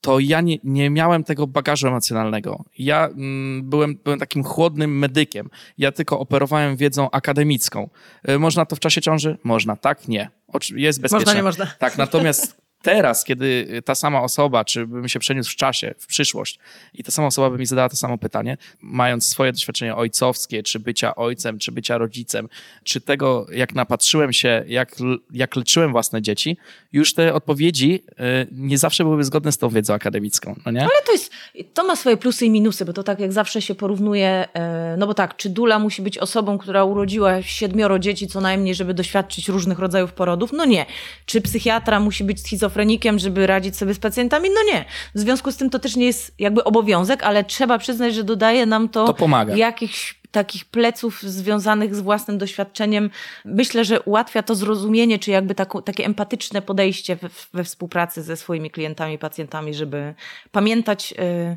Speaker 2: to ja nie, nie miałem tego bagażu emocjonalnego. Ja mm, byłem, byłem takim chłodnym medykiem. Ja tylko operowałem wiedzą akademicką. Y, można to w czasie ciąży? Można, tak? Nie. Jest bezpieczne.
Speaker 1: Można, nie można.
Speaker 2: Tak, natomiast teraz, kiedy ta sama osoba, czy bym się przeniósł w czasie, w przyszłość i ta sama osoba by mi zadała to samo pytanie, mając swoje doświadczenie ojcowskie, czy bycia ojcem, czy bycia rodzicem, czy tego, jak napatrzyłem się, jak, jak leczyłem własne dzieci, już te odpowiedzi y, nie zawsze byłyby zgodne z tą wiedzą akademicką, no nie?
Speaker 1: Ale to jest, to ma swoje plusy i minusy, bo to tak jak zawsze się porównuje, e, no bo tak, czy Dula musi być osobą, która urodziła siedmioro dzieci co najmniej, żeby doświadczyć różnych rodzajów porodów? No nie. Czy psychiatra musi być schizofreniczny? Schizofrenikiem, żeby radzić sobie z pacjentami? No nie. W związku z tym to też nie jest jakby obowiązek, ale trzeba przyznać, że dodaje nam to,
Speaker 2: to pomaga.
Speaker 1: jakichś takich pleców związanych z własnym doświadczeniem, myślę, że ułatwia to zrozumienie, czy jakby taką, takie empatyczne podejście we, we współpracy ze swoimi klientami, pacjentami, żeby pamiętać, y,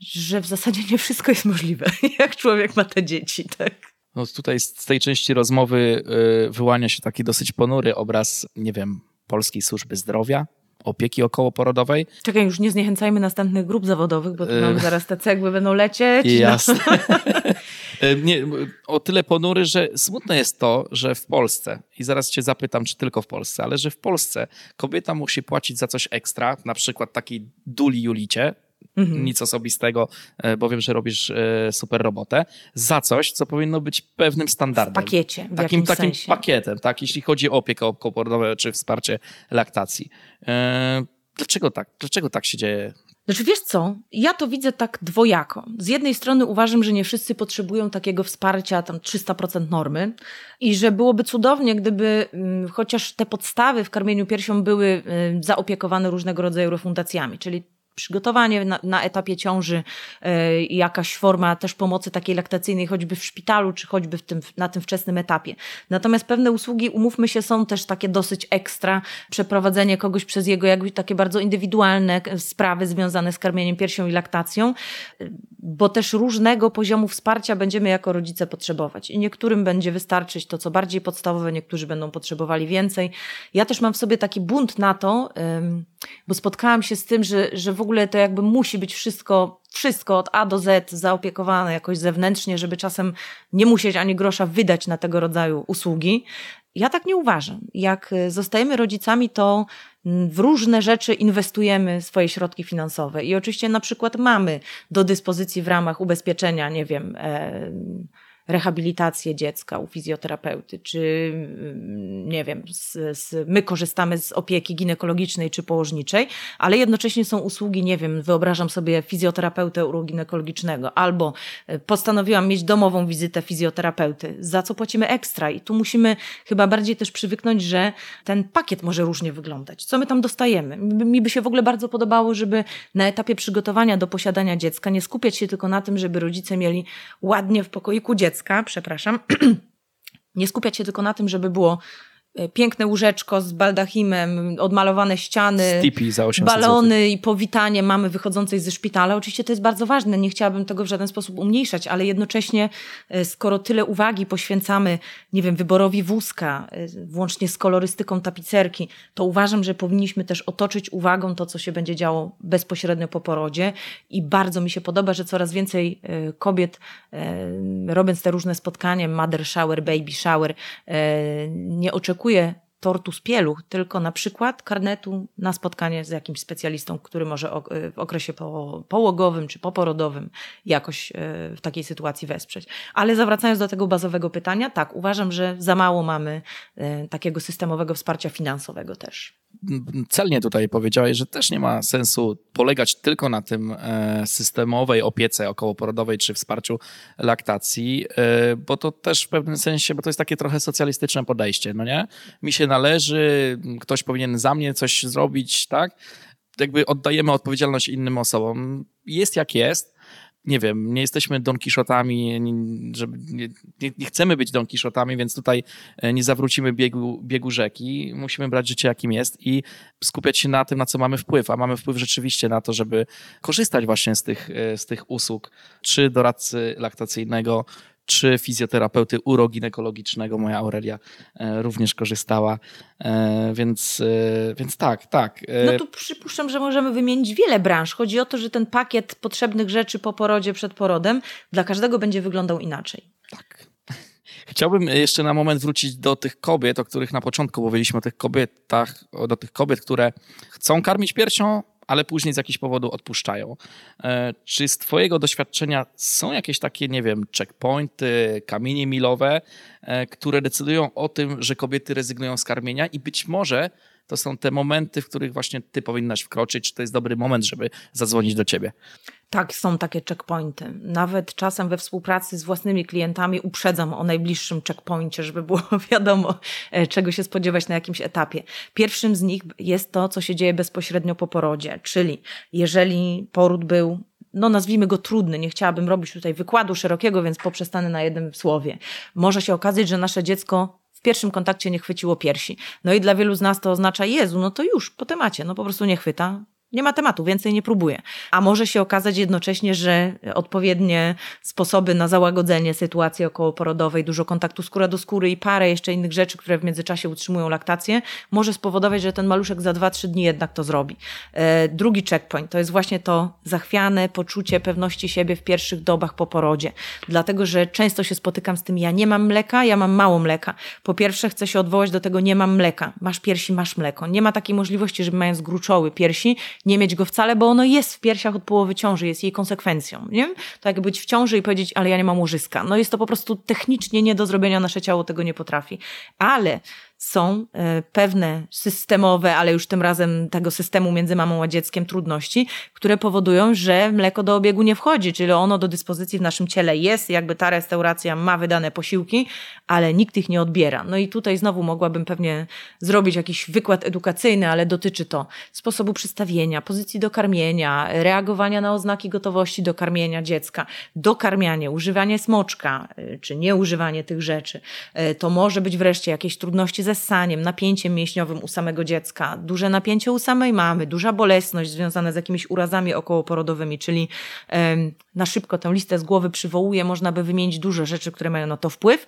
Speaker 1: że w zasadzie nie wszystko jest możliwe, jak człowiek ma te dzieci, tak?
Speaker 2: No tutaj z tej części rozmowy y, wyłania się taki dosyć ponury obraz, nie wiem, polskiej służby zdrowia, opieki okołoporodowej.
Speaker 1: Czekaj, już nie zniechęcajmy następnych grup zawodowych, bo tu mamy zaraz te cegły będą lecieć.
Speaker 2: No. Jasne. nie, o tyle ponury, że smutne jest to, że w Polsce, i zaraz cię zapytam, czy tylko w Polsce, ale że w Polsce kobieta musi płacić za coś ekstra, na przykład takiej duli Julicie, Mhm. Nic osobistego, e, bo wiem, że robisz e, super robotę, za coś, co powinno być pewnym standardem.
Speaker 1: W pakiecie. W
Speaker 2: takim takim
Speaker 1: sensie.
Speaker 2: pakietem, tak, jeśli chodzi o opiekę okołoporodowe czy wsparcie laktacji. E, dlaczego tak? Dlaczego tak się dzieje?
Speaker 1: Znaczy wiesz co, ja to widzę tak dwojako. Z jednej strony uważam, że nie wszyscy potrzebują takiego wsparcia, tam 300% normy i że byłoby cudownie, gdyby mm, chociaż te podstawy w karmieniu piersią były y, zaopiekowane różnego rodzaju refundacjami, czyli przygotowanie na, na etapie ciąży, y, jakaś forma też pomocy takiej laktacyjnej, choćby w szpitalu, czy choćby w tym, na tym wczesnym etapie. Natomiast pewne usługi, umówmy się, są też takie dosyć ekstra. Przeprowadzenie kogoś przez jego jakby takie bardzo indywidualne sprawy związane z karmieniem piersią i laktacją, bo też różnego poziomu wsparcia będziemy jako rodzice potrzebować. I niektórym będzie wystarczyć to, co bardziej podstawowe, niektórzy będą potrzebowali więcej. Ja też mam w sobie taki bunt na to, bo spotkałam się z tym, że, że w ogóle to jakby musi być wszystko, wszystko od A do Z zaopiekowane jakoś zewnętrznie, żeby czasem nie musieć ani grosza wydać na tego rodzaju usługi. Ja tak nie uważam. Jak y, zostajemy rodzicami, to mm, w różne rzeczy inwestujemy swoje środki finansowe. I oczywiście na przykład mamy do dyspozycji w ramach ubezpieczenia, nie wiem, e, rehabilitację dziecka u fizjoterapeuty, czy mm, nie wiem, z, z, my korzystamy z opieki ginekologicznej czy położniczej, ale jednocześnie są usługi, nie wiem, wyobrażam sobie fizjoterapeutę uroginekologicznego, albo e, postanowiłam mieć domową wizytę fizjoterapeuty, za co płacimy ekstra i tu musimy chyba bardziej też przywyknąć, że ten pakiet może różnie wyglądać. Co my tam dostajemy? Mi by się w ogóle bardzo podobało, żeby na etapie przygotowania do posiadania dziecka nie skupiać się tylko na tym, żeby rodzice mieli ładnie w pokoiku dziecka, dziecka, przepraszam, nie skupiać się tylko na tym, żeby było piękne łóżeczko z baldachimem, odmalowane ściany, balony i powitanie mamy wychodzącej ze szpitala. Oczywiście to jest bardzo ważne, nie chciałabym tego w żaden sposób umniejszać, ale jednocześnie e, skoro tyle uwagi poświęcamy, nie wiem, wyborowi wózka, e, włącznie z kolorystyką tapicerki, to uważam, że powinniśmy też otoczyć uwagą to, co się będzie działo bezpośrednio po porodzie i bardzo mi się podoba, że coraz więcej kobiet robiąc te różne spotkania, mother shower, baby shower, nie oczekuje tortu z pieluch, tylko na przykład karnetu na spotkanie z jakimś specjalistą, który może w okresie połogowym czy poporodowym jakoś e, w takiej sytuacji wesprzeć. Ale zawracając do tego bazowego pytania, tak, uważam, że za mało mamy e, takiego systemowego wsparcia finansowego też
Speaker 2: celnie tutaj powiedziałeś, że też nie ma sensu polegać tylko na tym e, systemowej opiece okołoporodowej czy wsparciu laktacji, e, bo to też w pewnym sensie, bo to jest takie trochę socjalistyczne podejście, no nie? Mi się należy, ktoś powinien za mnie coś zrobić, tak? Jakby oddajemy odpowiedzialność innym osobom. Jest jak jest, nie wiem, nie jesteśmy Don Kiszotami, nie, nie, nie, chcemy być Don Kiszotami, więc tutaj e, nie zawrócimy biegu, biegu rzeki. Musimy brać życie jakim jest i skupiać się na tym, na co mamy wpływ, a mamy wpływ rzeczywiście na to, żeby korzystać właśnie z tych, e, z tych usług, czy doradcy laktacyjnego, czy fizjoterapeuty uroginekologicznego. Moja Aurelia e, również korzystała, e, więc, e, więc tak, tak.
Speaker 1: No tu przypuszczam, że możemy wymienić wiele branż. Chodzi o to, że ten pakiet potrzebnych rzeczy po porodzie, przed porodem dla każdego będzie wyglądał inaczej.
Speaker 2: Tak. Chciałbym jeszcze na moment wrócić do tych kobiet, o których na początku mówiliśmy, o tych kobietach, do tych kobiet, które chcą karmić piersią, ale później z jakiegoś powodu odpuszczają. E, czy z Twojego doświadczenia są jakieś takie, nie wiem, checkpointy, kamienie milowe, e, które decydują o tym, że kobiety rezygnują z karmienia i być może to są te momenty, w których właśnie Ty powinnaś wkroczyć, czy to jest dobry moment, żeby zadzwonić do Ciebie?
Speaker 1: Tak, są takie checkpointy. Nawet czasem we współpracy z własnymi klientami uprzedzam o najbliższym checkpoincie, żeby było wiadomo, e, czego się spodziewać na jakimś etapie. Pierwszym z nich jest to, co się dzieje bezpośrednio po porodzie, czyli jeżeli poród był no nazwijmy go trudny, nie chciałabym robić tutaj wykładu szerokiego, więc poprzestanę na jednym słowie. Może się okazać, że nasze dziecko w pierwszym kontakcie nie chwyciło piersi. No i dla wielu z nas to oznacza, Jezu, no to już, po temacie, no po prostu nie chwyta, nie ma tematu, więcej nie próbuję. A może się okazać jednocześnie, że odpowiednie sposoby na załagodzenie sytuacji okołoporodowej, dużo kontaktu skóra do skóry i parę jeszcze innych rzeczy, które w międzyczasie utrzymują laktację, może spowodować, że ten maluszek za 2-3 dni jednak to zrobi. E, drugi checkpoint to jest właśnie to zachwiane poczucie pewności siebie w pierwszych dobach po porodzie. Dlatego, że często się spotykam z tym, ja nie mam mleka, ja mam mało mleka. Po pierwsze chcę się odwołać do tego, nie mam mleka. Masz piersi, masz mleko. Nie ma takiej możliwości, żeby mając gruczoły piersi, nie mieć go wcale, bo ono jest w piersiach od połowy ciąży, jest jej konsekwencją. Nie? To jak być w ciąży i powiedzieć, ale ja nie mam łożyska. No jest to po prostu technicznie nie do zrobienia, nasze ciało tego nie potrafi. Ale są e, pewne systemowe, ale już tym razem tego systemu między mamą a dzieckiem trudności, które powodują, że mleko do obiegu nie wchodzi, czyli ono do dyspozycji w naszym ciele jest, jakby ta restauracja ma wydane posiłki, ale nikt ich nie odbiera. No i tutaj znowu mogłabym pewnie zrobić jakiś wykład edukacyjny, ale dotyczy to sposobu przystawienia, pozycji dokarmienia, reagowania na oznaki gotowości do karmienia dziecka, dokarmianie, używanie smoczka, e, czy nieużywanie tych rzeczy. E, to może być wreszcie jakieś trudności ze ssaniem, napięciem mięśniowym u samego dziecka, duże napięcie u samej mamy, duża bolesność związana z jakimiś urazami okołoporodowymi, czyli na szybko tę listę z głowy przywołuję, można by wymienić dużo rzeczy, które mają na to wpływ,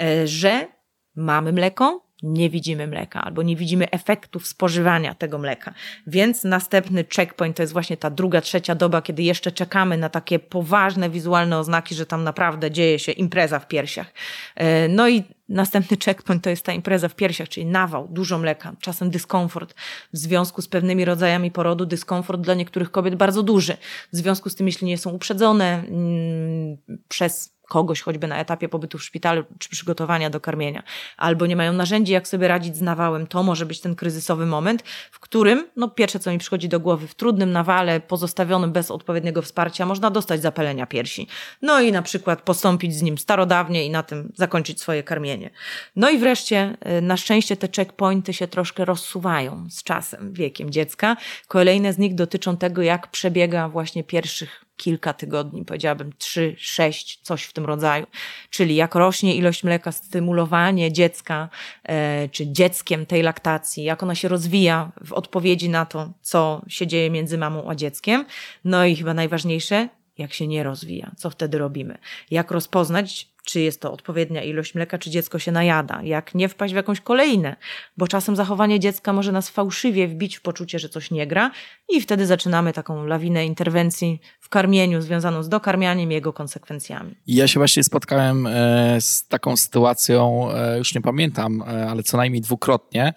Speaker 1: e, że mamy mleko, nie widzimy mleka albo nie widzimy efektów spożywania tego mleka. Więc następny checkpoint to jest właśnie ta druga, trzecia doba, kiedy jeszcze czekamy na takie poważne wizualne oznaki, że tam naprawdę dzieje się impreza w piersiach. E, no i Następny checkpoint to jest ta impreza w piersiach, czyli nawał, dużo mleka, czasem dyskomfort. W związku z pewnymi rodzajami porodu, dyskomfort dla niektórych kobiet bardzo duży. W związku z tym, jeśli nie są uprzedzone mm, przez kogoś choćby na etapie pobytu w szpitalu czy przygotowania do karmienia, albo nie mają narzędzi, jak sobie radzić z nawałem, to może być ten kryzysowy moment, w którym, no pierwsze co mi przychodzi do głowy, w trudnym nawale, pozostawionym bez odpowiedniego wsparcia, można dostać zapalenia piersi. No i na przykład postąpić z nim starodawnie i na tym zakończyć swoje karmienie. No i wreszcie, y, na szczęście te checkpointy się troszkę rozsuwają z czasem, wiekiem dziecka. Kolejne z nich dotyczą tego, jak przebiega właśnie pierwszych kilka tygodni, powiedziałabym trzy, sześć, coś w tym rodzaju. Czyli jak rośnie ilość mleka, stymulowanie dziecka, e, czy dzieckiem tej laktacji, jak ona się rozwija w odpowiedzi na to, co się dzieje między mamą a dzieckiem. No i chyba najważniejsze, jak się nie rozwija, co wtedy robimy? Jak rozpoznać, czy jest to odpowiednia ilość mleka, czy dziecko się najada, jak nie wpaść w jakąś kolejne, bo czasem zachowanie dziecka może nas fałszywie wbić w poczucie, że coś nie gra i wtedy zaczynamy taką lawinę interwencji w karmieniu związaną z dokarmianiem i jego konsekwencjami.
Speaker 2: Ja się właśnie spotkałem e, z taką sytuacją, e, już nie pamiętam, e, ale co najmniej dwukrotnie,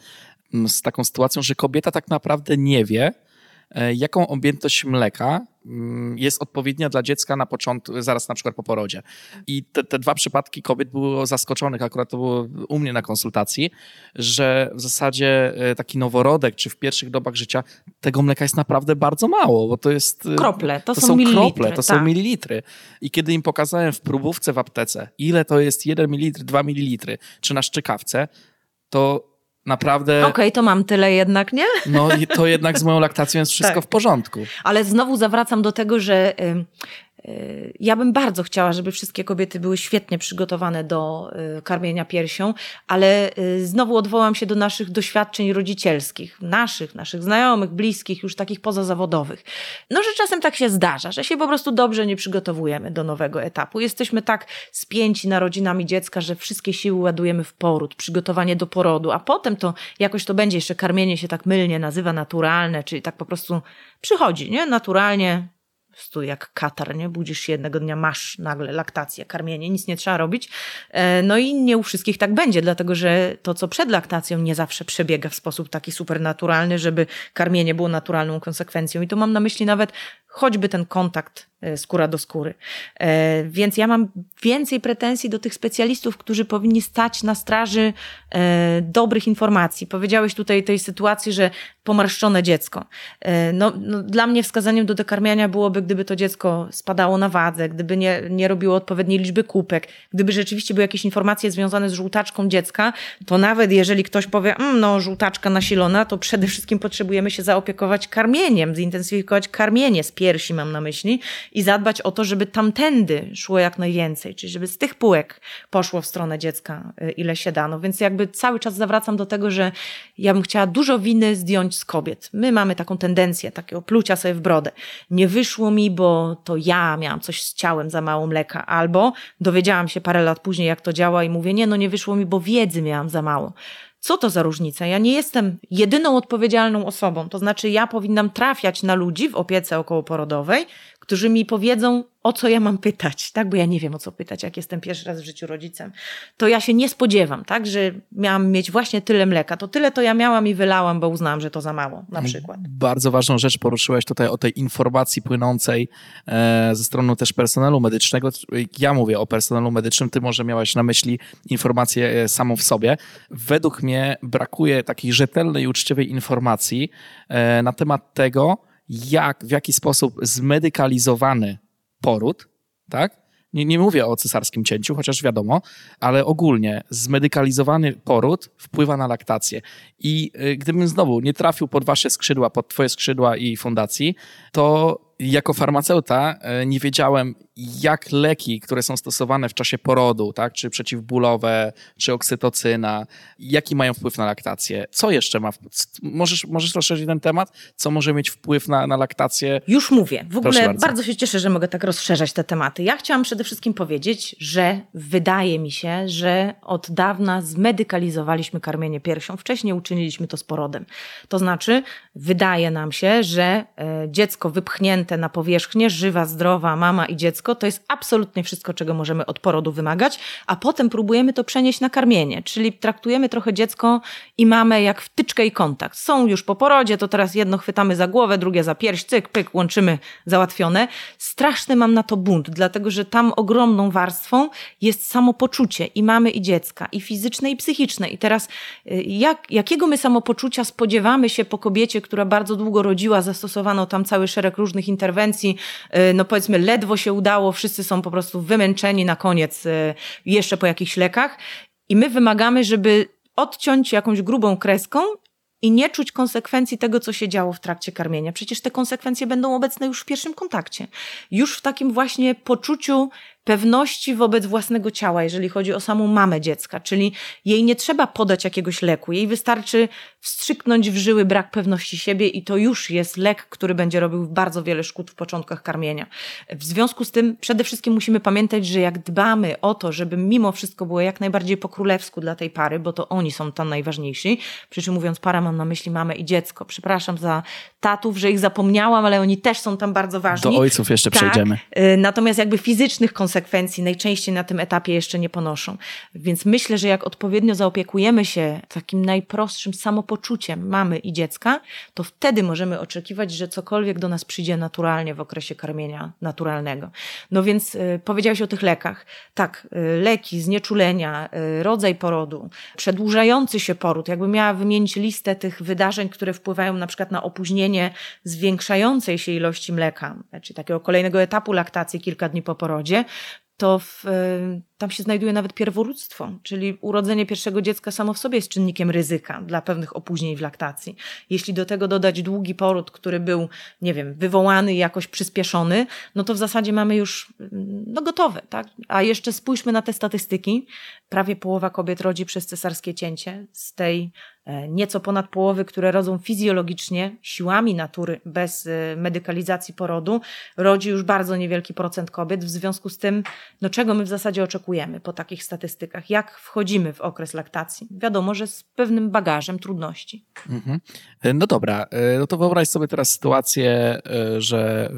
Speaker 2: z taką sytuacją, że kobieta tak naprawdę nie wie, jaką objętość mleka jest odpowiednia dla dziecka na początku, zaraz na przykład po porodzie. I te, te, dwa przypadki kobiet było zaskoczonych, akurat to było u mnie na konsultacji, że w zasadzie e, taki noworodek, czy w pierwszych dobach życia, tego mleka jest naprawdę bardzo mało, bo to jest...
Speaker 1: E, krople, to,
Speaker 2: to
Speaker 1: są, mililitry.
Speaker 2: krople, to tak. są mililitry. I kiedy im pokazałem w próbówce w aptece, ile to jest 1 mililitr, 2 mililitry, czy na szczykawce, to naprawdę.
Speaker 1: Okej, okay, to mam tyle jednak, nie?
Speaker 2: No to jednak z moją laktacją jest wszystko tak. w porządku.
Speaker 1: Ale znowu zawracam do tego, że ja bym bardzo chciała, żeby wszystkie kobiety były świetnie przygotowane do y, karmienia piersią, ale y, znowu odwołam się do naszych doświadczeń rodzicielskich, naszych, naszych znajomych, bliskich, już takich pozazawodowych. No, że czasem tak się zdarza, że się po prostu dobrze nie przygotowujemy do nowego etapu. Jesteśmy tak spięci narodzinami dziecka, że wszystkie siły ładujemy w poród, przygotowanie do porodu, a potem to jakoś to będzie jeszcze karmienie się tak mylnie nazywa naturalne, czyli tak po prostu przychodzi, nie? Naturalnie, prostu jak katar, nie? Budzisz się jednego dnia, masz nagle laktację, karmienie, nic nie trzeba robić. E, no i nie u wszystkich tak będzie, dlatego że to, co przed laktacją, nie zawsze przebiega w sposób taki supernaturalny, żeby karmienie było naturalną konsekwencją. I tu mam na myśli nawet choćby ten kontakt skóra do skóry. E, więc ja mam więcej pretensji do tych specjalistów, którzy powinni stać na straży e, dobrych informacji. Powiedziałeś tutaj tej sytuacji, że pomarszczone dziecko. No, no, dla mnie wskazaniem do dokarmiania byłoby, gdyby to dziecko spadało na wadze, gdyby nie, nie robiło odpowiedniej liczby kupek, gdyby rzeczywiście były jakieś informacje związane z żółtaczką dziecka, to nawet jeżeli ktoś powie, mm, no żółtaczka nasilona, to przede wszystkim potrzebujemy się zaopiekować karmieniem, zintensyfikować karmienie, spieszyć piersi mam na myśli, i zadbać o to, żeby tamtędy szło jak najwięcej, czyli żeby z tych półek poszło w stronę dziecka, y, ile się da. No więc jakby cały czas zawracam do tego, że ja bym chciała dużo winy zdjąć z kobiet. My mamy taką tendencję, takiego plucia sobie w brodę. Nie wyszło mi, bo to ja miałam coś z ciałem za mało mleka, albo dowiedziałam się parę lat później, jak to działa i mówię, nie, no nie wyszło mi, bo wiedzy miałam za mało. Co to za różnica? Ja nie jestem jedyną odpowiedzialną osobą. To znaczy, ja powinnam trafiać na ludzi w opiece okołoporodowej, którzy mi powiedzą, o co ja mam pytać, tak? Bo ja nie wiem, o co pytać, jak jestem pierwszy raz w życiu rodzicem. To ja się nie spodziewam, tak? Że miałam mieć właśnie tyle mleka. To tyle to ja miałam i wylałam, bo uznałam, że to za mało, na przykład.
Speaker 2: Bardzo ważną rzecz poruszyłeś tutaj o tej informacji płynącej e, ze strony też personelu medycznego. Ja mówię o personelu medycznym, ty może miałaś na myśli informację e, samą w sobie. Według mnie brakuje takiej rzetelnej uczciwej informacji e, na temat tego, jak, w jaki sposób zmedykalizowany poród, tak? Nie, nie mówię o cesarskim cięciu, chociaż wiadomo, ale ogólnie zmedykalizowany poród wpływa na laktację. I y, gdybym znowu nie trafił pod wasze skrzydła, pod twoje skrzydła i fundacji, to jako farmaceuta e, nie wiedziałem, jak leki, które są stosowane w czasie porodu, tak, czy przeciwbólowe, czy oksytocyna, jaki mają wpływ na laktację. Co jeszcze ma? Możesz, możesz rozszerzyć ten temat? Co może mieć wpływ na, na laktację?
Speaker 1: Już mówię. W ogóle bardzo. bardzo się cieszę, że mogę tak rozszerzać te tematy. Ja chciałam przede wszystkim powiedzieć, że wydaje mi się, że od dawna zmedykalizowaliśmy karmienie piersią. Wcześniej uczyniliśmy to z porodem. To znaczy, wydaje nam się, że e, dziecko wypchnięte na powierzchnię, żywa, zdrowa mama i dziecko, to jest absolutnie wszystko, czego możemy od porodu wymagać, a potem próbujemy to przenieść na karmienie, czyli traktujemy trochę dziecko i mamę jak wtyczkę i kontakt. Są już po porodzie, to teraz jedno chwytamy za głowę, drugie za pierś, cyk, pyk, łączymy, załatwione. Straszny mam na to bunt, dlatego że tam ogromną warstwą jest samopoczucie i mamy i dziecka, i fizyczne, i psychiczne. I teraz y, jak, jakiego my samopoczucia spodziewamy się po kobiecie, która bardzo długo rodziła, zastosowano tam cały szereg różnych y, no powiedzmy, ledwo się udało, wszyscy są po prostu wymęczeni na koniec, y, jeszcze po jakichś lekach. I my wymagamy, żeby odciąć jakąś grubą kreską i nie czuć konsekwencji tego, co się działo w trakcie karmienia. Przecież te konsekwencje będą obecne już w pierwszym kontakcie. Już w takim właśnie poczuciu pewności wobec własnego ciała, jeżeli chodzi o samą mamę dziecka, czyli jej nie trzeba podać jakiegoś leku, jej wystarczy wstrzyknąć w żyły brak pewności siebie i to już jest lek, który będzie robił bardzo wiele szkód w początkach karmienia. W związku z tym przede wszystkim musimy pamiętać, że jak dbamy o to, żeby mimo wszystko było jak najbardziej po królewsku dla tej pary, bo to oni są tam najważniejsi, przy czym mówiąc para mam na myśli mamę i dziecko. Przepraszam za tatów, że ich zapomniałam, ale oni też są tam bardzo ważni.
Speaker 2: Do ojców jeszcze tak, przejdziemy.
Speaker 1: Y, natomiast jakby fizycznych konsekwencji konsekwencji najczęściej na tym etapie jeszcze nie ponoszą. Więc myślę, że jak odpowiednio zaopiekujemy się takim najprostszym samopoczuciem mamy i dziecka, to wtedy możemy oczekiwać, że cokolwiek do nas przyjdzie naturalnie w okresie karmienia naturalnego. No więc y, powiedziałeś o tych lekach. Tak, y, leki, znieczulenia, y, rodzaj porodu, przedłużający się poród. Jakby miała wymienić listę tych wydarzeń, które wpływają na przykład na opóźnienie zwiększającej się ilości mleka, czy takiego kolejnego etapu laktacji kilka dni po porodzie, to w, e, tam się znajduje nawet pierworództwo, czyli urodzenie pierwszego dziecka samo w sobie jest czynnikiem ryzyka dla pewnych opóźnień w laktacji. Jeśli do tego dodać długi poród, który był, nie wiem, wywołany i jakoś przyspieszony, no to w zasadzie mamy już mm, no, gotowe, tak? A jeszcze spójrzmy na te statystyki. Prawie połowa kobiet rodzi przez cesarskie cięcie. Z tej nieco ponad połowy, które rodzą fizjologicznie, siłami natury, bez e, medykalizacji porodu, rodzi już bardzo niewielki procent kobiet. W związku z tym, no czego my w zasadzie oczekujemy po takich statystykach? Jak wchodzimy w okres laktacji? Wiadomo, że z pewnym bagażem trudności.
Speaker 2: Mhm. E, no dobra, no to wyobraź sobie teraz sytuację, że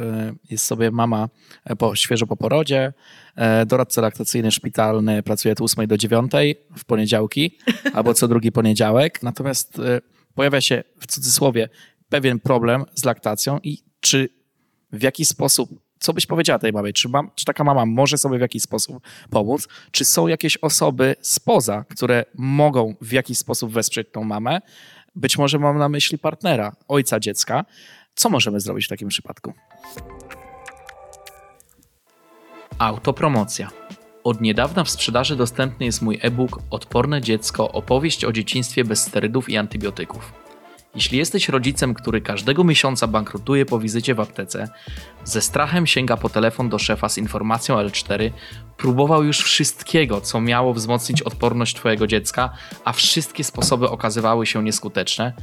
Speaker 2: jest sobie mama po, świeżo po porodzie, E, doradca laktacyjny szpitalny pracuje od 8 do 9 w poniedziałki albo co drugi poniedziałek. Natomiast e, pojawia się w cudzysłowie pewien problem z laktacją i czy w jaki sposób co byś powiedziała tej mamie? Czy, mam, czy, taka mama może sobie w jakiś sposób pomóc? Czy są jakieś osoby spoza, które mogą w jakiś sposób wesprzeć tą mamę? Być może mam na myśli partnera, ojca dziecka. Co możemy zrobić w takim przypadku?
Speaker 3: Autopromocja. Od niedawna w sprzedaży dostępny jest mój e-book Odporne dziecko opowieść o dzieciństwie bez sterydów i antybiotyków.
Speaker 2: Jeśli jesteś rodzicem, który każdego miesiąca bankrutuje po wizycie w aptece, ze strachem sięga po telefon do szefa z informacją L4, próbował już wszystkiego, co miało wzmocnić odporność Twojego dziecka, a wszystkie sposoby okazywały się nieskuteczne,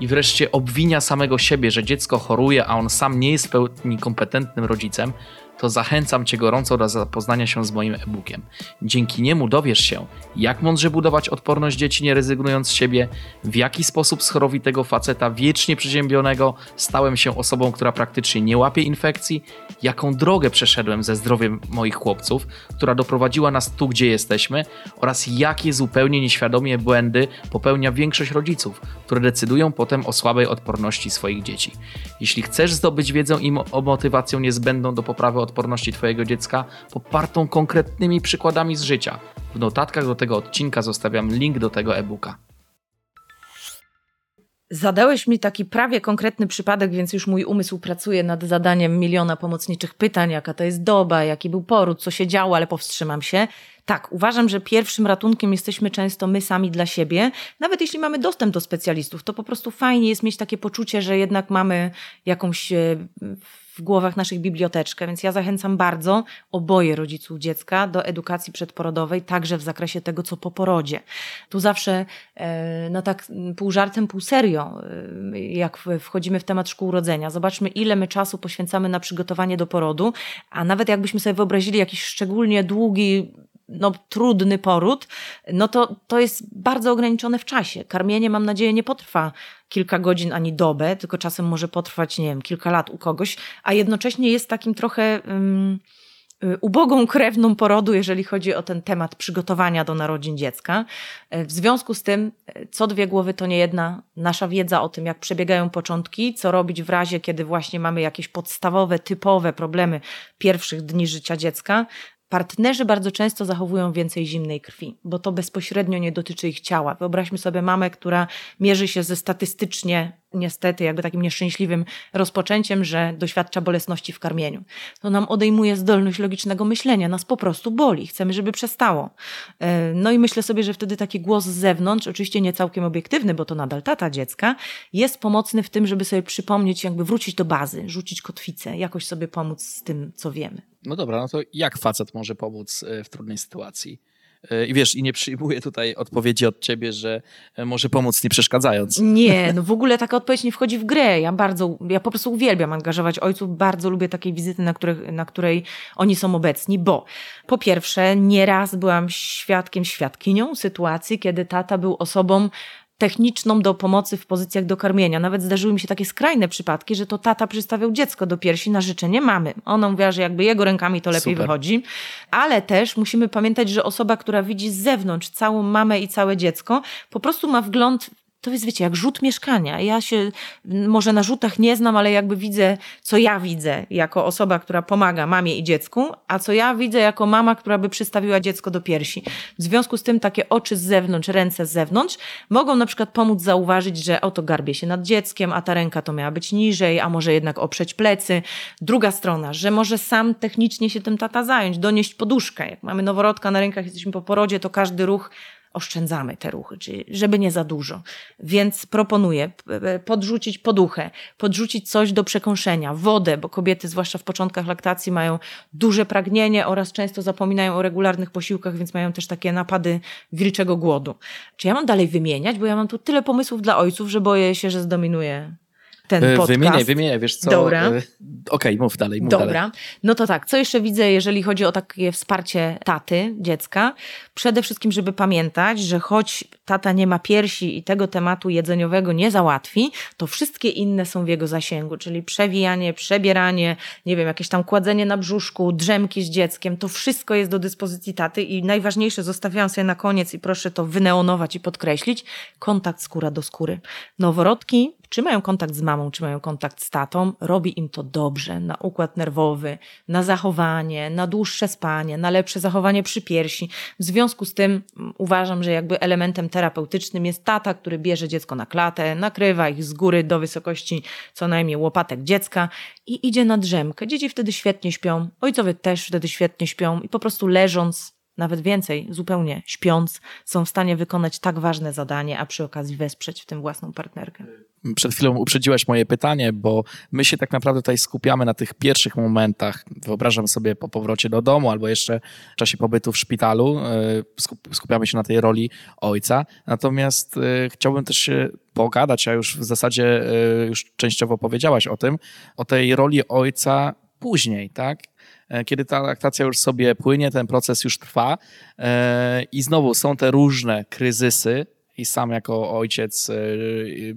Speaker 2: i wreszcie obwinia samego siebie, że dziecko choruje, a on sam nie jest w pełni kompetentnym rodzicem, to zachęcam Cię gorąco do zapoznania się z moim e-bookiem. Dzięki niemu dowiesz się, jak mądrze budować odporność dzieci, nie rezygnując z siebie, w jaki sposób z chorowitego faceta wiecznie przeziębionego stałem się osobą, która praktycznie nie łapie infekcji, jaką drogę przeszedłem ze zdrowiem moich chłopców, która doprowadziła nas tu, gdzie jesteśmy, oraz jakie zupełnie nieświadomie błędy popełnia większość rodziców, które decydują potem o słabej odporności swoich dzieci. Jeśli chcesz zdobyć wiedzę i o motywację niezbędną do poprawy odporności Twojego dziecka popartą konkretnymi przykładami z życia. W notatkach do tego odcinka zostawiam link do tego e-booka.
Speaker 1: Zadałeś mi taki prawie konkretny przypadek, więc już mój umysł pracuje nad zadaniem miliona pomocniczych pytań, jaka to jest doba, jaki był poród, co się działo, ale powstrzymam się. Tak, uważam, że pierwszym ratunkiem jesteśmy często my sami dla siebie. Nawet jeśli mamy dostęp do specjalistów, to po prostu fajnie jest mieć takie poczucie, że jednak mamy jakąś e, w głowach naszych biblioteczkę, więc ja zachęcam bardzo oboje rodziców dziecka do edukacji przedporodowej, także w zakresie tego, co po porodzie. Tu zawsze, e, no tak pół żartem, pół serio, e, jak wchodzimy w temat szkół urodzenia, zobaczmy, ile my czasu poświęcamy na przygotowanie do porodu, a nawet jakbyśmy sobie wyobrazili jakiś szczególnie długi no, trudny poród, no to, to jest bardzo ograniczone w czasie. Karmienie, mam nadzieję, nie potrwa kilka godzin ani dobę, tylko czasem może potrwać, nie wiem, kilka lat u kogoś, a jednocześnie jest takim trochę. Um, ubogą krewną porodu, jeżeli chodzi o ten temat przygotowania do narodzin dziecka. E, w związku z tym, e, co dwie głowy to nie jedna, nasza wiedza o tym, jak przebiegają początki, co robić w razie, kiedy właśnie mamy jakieś podstawowe, typowe problemy pierwszych dni życia dziecka, Partnerzy bardzo często zachowują więcej zimnej krwi, bo to bezpośrednio nie dotyczy ich ciała. Wyobraźmy sobie mamę, która mierzy się ze statystycznie niestety jakby takim nieszczęśliwym rozpoczęciem, że doświadcza bolesności w karmieniu. To nam odejmuje zdolność logicznego myślenia, nas po prostu boli, chcemy, żeby przestało. E, no i myślę sobie, że wtedy taki głos z zewnątrz, oczywiście nie całkiem obiektywny, bo to nadal tata dziecka, jest pomocny w tym, żeby sobie przypomnieć, jakby wrócić do bazy, rzucić kotwicę, jakoś sobie pomóc z tym, co wiemy.
Speaker 2: No dobra, no to jak facet może pomóc e, w trudnej sytuacji? I wiesz, i nie przyjmuję tutaj odpowiedzi od ciebie, że e, może pomóc nie przeszkadzając.
Speaker 1: Nie, no w ogóle taka odpowiedź nie wchodzi w grę. Ja bardzo, ja po prostu uwielbiam angażować ojców, bardzo lubię takiej wizyty, na, których, na której oni są obecni, bo po pierwsze, nieraz byłam świadkiem, świadkinią sytuacji, kiedy tata był osobą techniczną do pomocy w pozycjach do karmienia. Nawet zdarzyły mi się takie skrajne przypadki, że to tata przystawiał dziecko do piersi na życzenie mamy. Ona mówiła, że jakby jego rękami to lepiej Super. wychodzi. Ale też musimy pamiętać, że osoba, która widzi z zewnątrz całą mamę i całe dziecko, po prostu ma wgląd to jest, wiecie, jak rzut mieszkania. Ja się może na rzutach nie znam, ale jakby widzę, co ja widzę jako osoba, która pomaga mamie i dziecku, a co ja widzę jako mama, która by przystawiła dziecko do piersi. W związku z tym takie oczy z zewnątrz, ręce z zewnątrz mogą na przykład pomóc zauważyć, że oto garbie się nad dzieckiem, a ta ręka to miała być niżej, a może jednak oprzeć plecy. Druga strona, że może sam technicznie się tym tata zająć, donieść poduszkę. Jak mamy noworodka na rękach, jesteśmy po porodzie, to każdy ruch oszczędzamy te ruchy, czyli żeby nie za dużo. Więc proponuję podrzucić poduchę, podrzucić coś do przekąszenia, wodę, bo kobiety, zwłaszcza w początkach laktacji, mają duże pragnienie oraz często zapominają o regularnych posiłkach, więc mają też takie napady wilczego głodu. Czy ja mam dalej wymieniać? Bo ja mam tu tyle pomysłów dla ojców, że boję się, że zdominuje ten e, podcast.
Speaker 2: Wymieniaj, wymieniaj, wiesz co.
Speaker 1: Dobra. E,
Speaker 2: okej, okay, mów dalej, mów
Speaker 1: Dobra.
Speaker 2: Dalej.
Speaker 1: No to tak, co jeszcze widzę, jeżeli chodzi o takie wsparcie taty, dziecka? Przede wszystkim, żeby pamiętać, że choć tata nie ma piersi i tego tematu jedzeniowego nie załatwi, to wszystkie inne są w jego zasięgu, czyli przewijanie, przebieranie, nie wiem, jakieś tam kładzenie na brzuszku, drzemki z dzieckiem, to wszystko jest do dyspozycji taty i najważniejsze, zostawiam sobie na koniec i proszę to wyneonować i podkreślić, kontakt skóra do skóry. Noworodki czy mają kontakt z mamą, czy mają kontakt z tatą, robi im to dobrze na układ nerwowy, na zachowanie, na dłuższe spanie, na lepsze zachowanie przy piersi. W związku z tym mm, uważam, że jakby elementem terapeutycznym jest tata, który bierze dziecko na klatę, nakrywa ich z góry do wysokości co najmniej łopatek dziecka i idzie na drzemkę. Dzieci wtedy świetnie śpią, ojcowie też wtedy świetnie śpią i po prostu leżąc nawet więcej, zupełnie śpiąc, są w stanie wykonać tak ważne zadanie, a przy okazji wesprzeć w tym własną partnerkę.
Speaker 2: Przed chwilą uprzedziłaś moje pytanie, bo my się tak naprawdę tutaj skupiamy na tych pierwszych momentach. Wyobrażam sobie po powrocie do domu albo jeszcze w czasie pobytu w szpitalu. E, skupiamy się na tej roli ojca. Natomiast e, chciałbym też się pogadać, a już w zasadzie e, już częściowo powiedziałaś o tym, o tej roli ojca później, tak? E, kiedy ta laktacja już sobie płynie, ten proces już trwa e, i znowu są te różne kryzysy, i sam jako ojciec, e,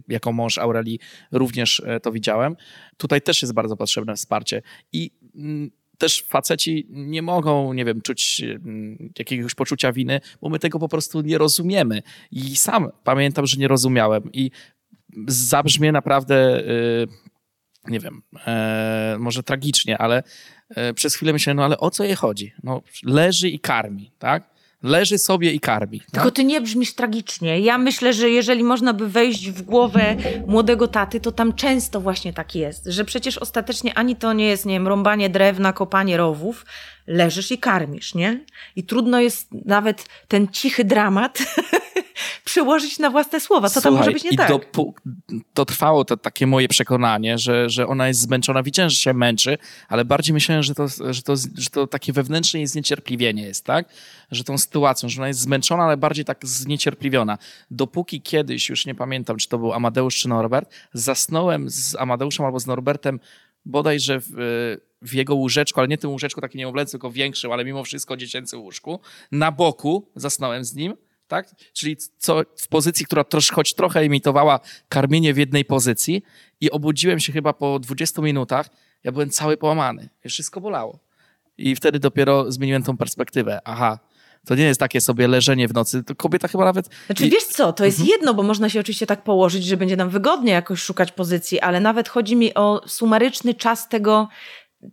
Speaker 2: jako mąż Aurelii również to widziałem. Tutaj też jest bardzo potrzebne wsparcie. I mm, też faceci nie mogą, nie wiem, czuć mm, jakiegoś poczucia winy, bo my tego po prostu nie rozumiemy. I sam pamiętam, że nie rozumiałem. I zabrzmie naprawdę, nie wiem, może tragicznie, ale E, przez chwilę myślałem, no ale o co jej chodzi? No, leży i karmi, tak? Leży sobie i karmi.
Speaker 1: Tylko tak? ty nie brzmisz tragicznie. Ja myślę, że jeżeli można by wejść w głowę młodego taty, to tam często właśnie tak jest, że przecież ostatecznie ani to nie jest, nie wiem, rąbanie drewna, kopanie rowów, leżysz i karmisz, nie? I trudno jest nawet ten cichy dramat przełożyć na własne słowa. Co tam może być nie
Speaker 2: i
Speaker 1: tak?
Speaker 2: Do, to trwało to takie moje przekonanie, że, że ona jest zmęczona. Widziałem, że się męczy, ale bardziej myślałem, że to, że to, że to takie wewnętrzne zniecierpliwienie jest, tak? Że tą sytuacją, że ona jest zmęczona, ale bardziej tak zniecierpliwiona. Dopóki kiedyś, już nie pamiętam, czy to był Amadeusz czy Norbert, zasnąłem z Amadeuszem albo z Norbertem bodajże w, w jego łóżeczku, ale nie tym łóżeczku takim niemowlęcym, tylko większym, ale mimo wszystko dziecięcym łóżku. Na boku zasnąłem z nim tak? Czyli co, w pozycji, która trosz, choć trochę imitowała karmienie w jednej pozycji i obudziłem się chyba po 20 minutach, ja byłem cały połamany, wszystko bolało. I wtedy dopiero zmieniłem tą perspektywę. Aha, to nie jest takie sobie leżenie w nocy, to kobieta chyba nawet...
Speaker 1: Znaczy wiesz co, to jest mhm. jedno, bo można się oczywiście tak położyć, że będzie nam wygodnie jakoś szukać pozycji, ale nawet chodzi mi o sumaryczny czas tego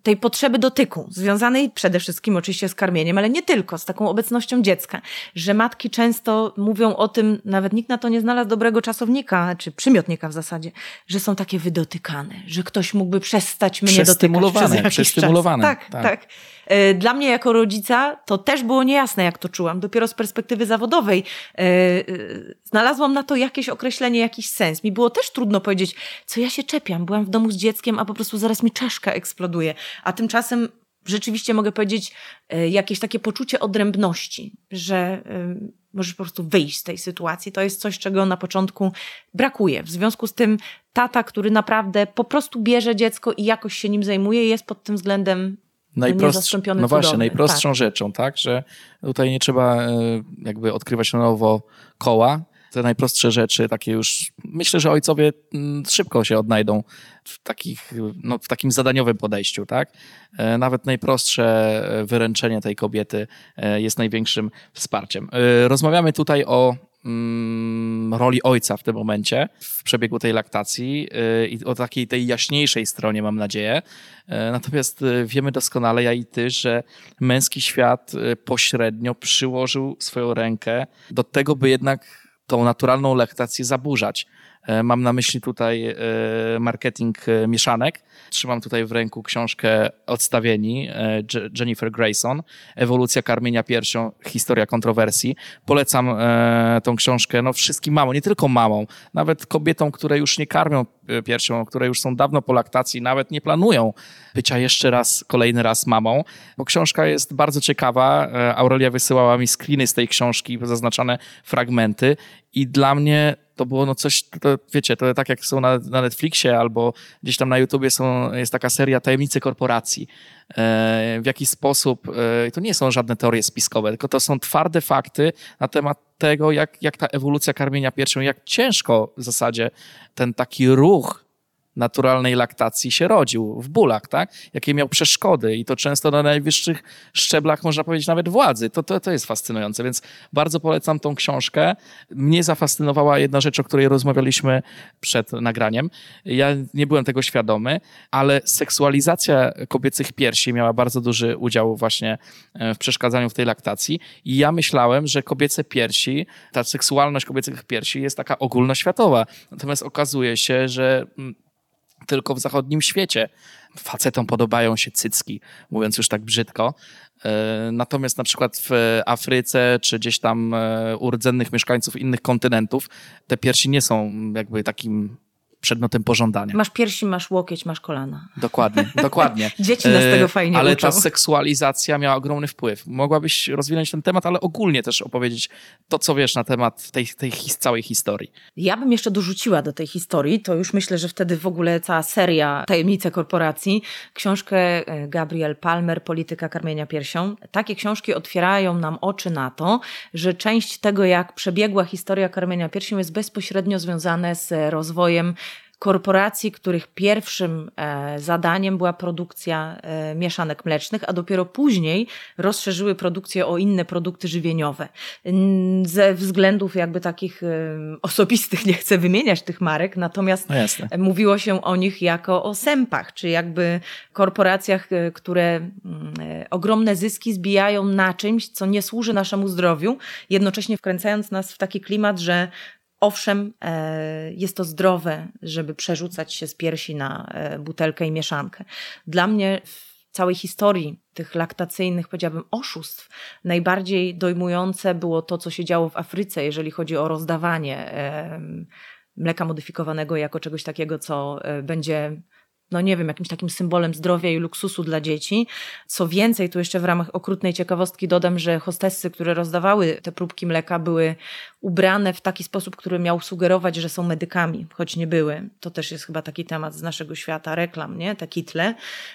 Speaker 1: tej potrzeby dotyku, związanej przede wszystkim oczywiście z karmieniem, ale nie tylko, z taką obecnością dziecka, że matki często mówią o tym, nawet nikt na to nie znalazł dobrego czasownika, czy przymiotnika w zasadzie, że są takie wydotykane, że ktoś mógłby przestać mnie dotykać przez jakiś. Czas. Tak, tak, tak. E, dla mnie jako rodzica to też było niejasne, jak to czułam. Dopiero z perspektywy zawodowej e, e, znalazłam na to jakieś określenie, jakiś sens. Mi było też trudno powiedzieć, co ja się czepiam. Byłam w domu z dzieckiem, a po prostu zaraz mi czaszka eksploduje. A tymczasem rzeczywiście mogę powiedzieć jakieś takie poczucie odrębności, że możesz po prostu wyjść z tej sytuacji. To jest coś, czego na początku brakuje. W związku z tym tata, który naprawdę po prostu bierze dziecko i jakoś się nim zajmuje, jest pod tym względem najprostszą,
Speaker 2: no właśnie, najprostszą tak. rzeczą, tak, że tutaj nie trzeba e, jakby odkrywać na nowo koła. Te najprostsze rzeczy, takie już, myślę, że ojcowie mm, szybko się odnajdą w, takich, no, w takim zadaniowym podejściu, tak? E, nawet najprostsze e, wyręczenie tej kobiety jest największym wsparciem. Rozmawiamy tutaj o Mm, roli ojca w tym momencie, w przebiegu tej laktacji y, i o takiej tej jaśniejszej stronie, mam nadzieję. Y, natomiast y, wiemy doskonale, ja i ty, że męski świat pośrednio przyłożył swoją rękę do tego, by jednak tą naturalną laktację zaburzać. E, mam na myśli tutaj e, marketing e, mieszanek. Trzymam tutaj w ręku książkę Odstawieni Jennifer Grayson, Ewolucja karmienia piersią, historia kontrowersji. Polecam tą książkę no, wszystkim mamom, nie tylko mamom, nawet kobietom, które już nie karmią piersią, które już są dawno po laktacji, nawet nie planują bycia jeszcze raz, kolejny raz mamą, bo książka jest bardzo ciekawa. Aurelia wysyłała mi screeny z tej książki, zaznaczone fragmenty i dla mnie to było no coś, to, wiecie, to tak jak są na, na Netflixie albo gdzieś tam na YouTubie są, jest taka seria Tajemnice Korporacji. E, w jaki sposób, e, to nie są żadne teorie spiskowe, tylko to są twarde fakty na temat tego, jak, jak ta ewolucja karmienia piersią, jak ciężko w zasadzie ten taki ruch naturalnej laktacji się rodził, w bólach, tak? Jakie miał przeszkody i to często na najwyższych szczeblach, można powiedzieć, nawet władzy. To, to, to jest fascynujące, więc bardzo polecam tą książkę. Mnie zafascynowała jedna rzecz, o której rozmawialiśmy przed nagraniem. Ja nie byłem tego świadomy, ale seksualizacja kobiecych piersi miała bardzo duży udział właśnie e, w przeszkadzaniu w tej laktacji i ja myślałem, że kobiece piersi, ta seksualność kobiecych piersi jest taka ogólnoświatowa. Natomiast okazuje się, że mm, tylko w zachodnim świecie facetom podobają się cycki, mówiąc już tak brzydko. E, natomiast na przykład w Afryce, czy gdzieś tam e, u rdzennych mieszkańców innych kontynentów, te piersi nie są jakby takim przedmiotem pożądania.
Speaker 1: Masz piersi, masz łokieć, masz kolana.
Speaker 2: Dokładnie, dokładnie.
Speaker 1: Dzieci nas tego fajnie
Speaker 2: Ale
Speaker 1: uczą.
Speaker 2: ta seksualizacja miała ogromny wpływ. Mogłabyś rozwinąć ten temat, ale ogólnie też opowiedzieć to, co wiesz na temat tej, tej całej historii.
Speaker 1: Ja bym jeszcze dorzuciła do tej historii, to już myślę, że wtedy w ogóle cała seria Tajemnice Korporacji, książkę e, Gabriel Palmer, Polityka karmienia piersią. Takie książki otwierają nam oczy na to, że część tego, jak przebiegła historia karmienia piersią jest bezpośrednio związane z rozwojem korporacji, których pierwszym e, zadaniem była produkcja e, mieszanek mlecznych, a dopiero później rozszerzyły produkcję o inne produkty żywieniowe. Ze względów jakby takich e, osobistych nie chcę wymieniać tych marek, natomiast
Speaker 2: No
Speaker 1: mówiło się o nich jako o sępach, czy jakby korporacjach, które ogromne zyski zbijają na czymś, co nie służy naszemu zdrowiu, jednocześnie wkręcając nas w taki klimat, że Owszem, e, jest to zdrowe, żeby przerzucać się z piersi na e, butelkę i mieszankę. Dla mnie w całej historii tych laktacyjnych, powiedziałabym, oszustw, najbardziej dojmujące było to, co się działo w Afryce, jeżeli chodzi o rozdawanie mleka modyfikowanego jako czegoś takiego, co e, będzie no nie wiem, jakimś takim symbolem zdrowia i luksusu dla dzieci. Co więcej, tu jeszcze w ramach okrutnej ciekawostki dodam, że hostessy, które rozdawały te próbki mleka, były ubrane w taki sposób, który miał sugerować, że są medykami, choć nie były. To też jest chyba taki temat z naszego świata reklam, nie? Te kitle.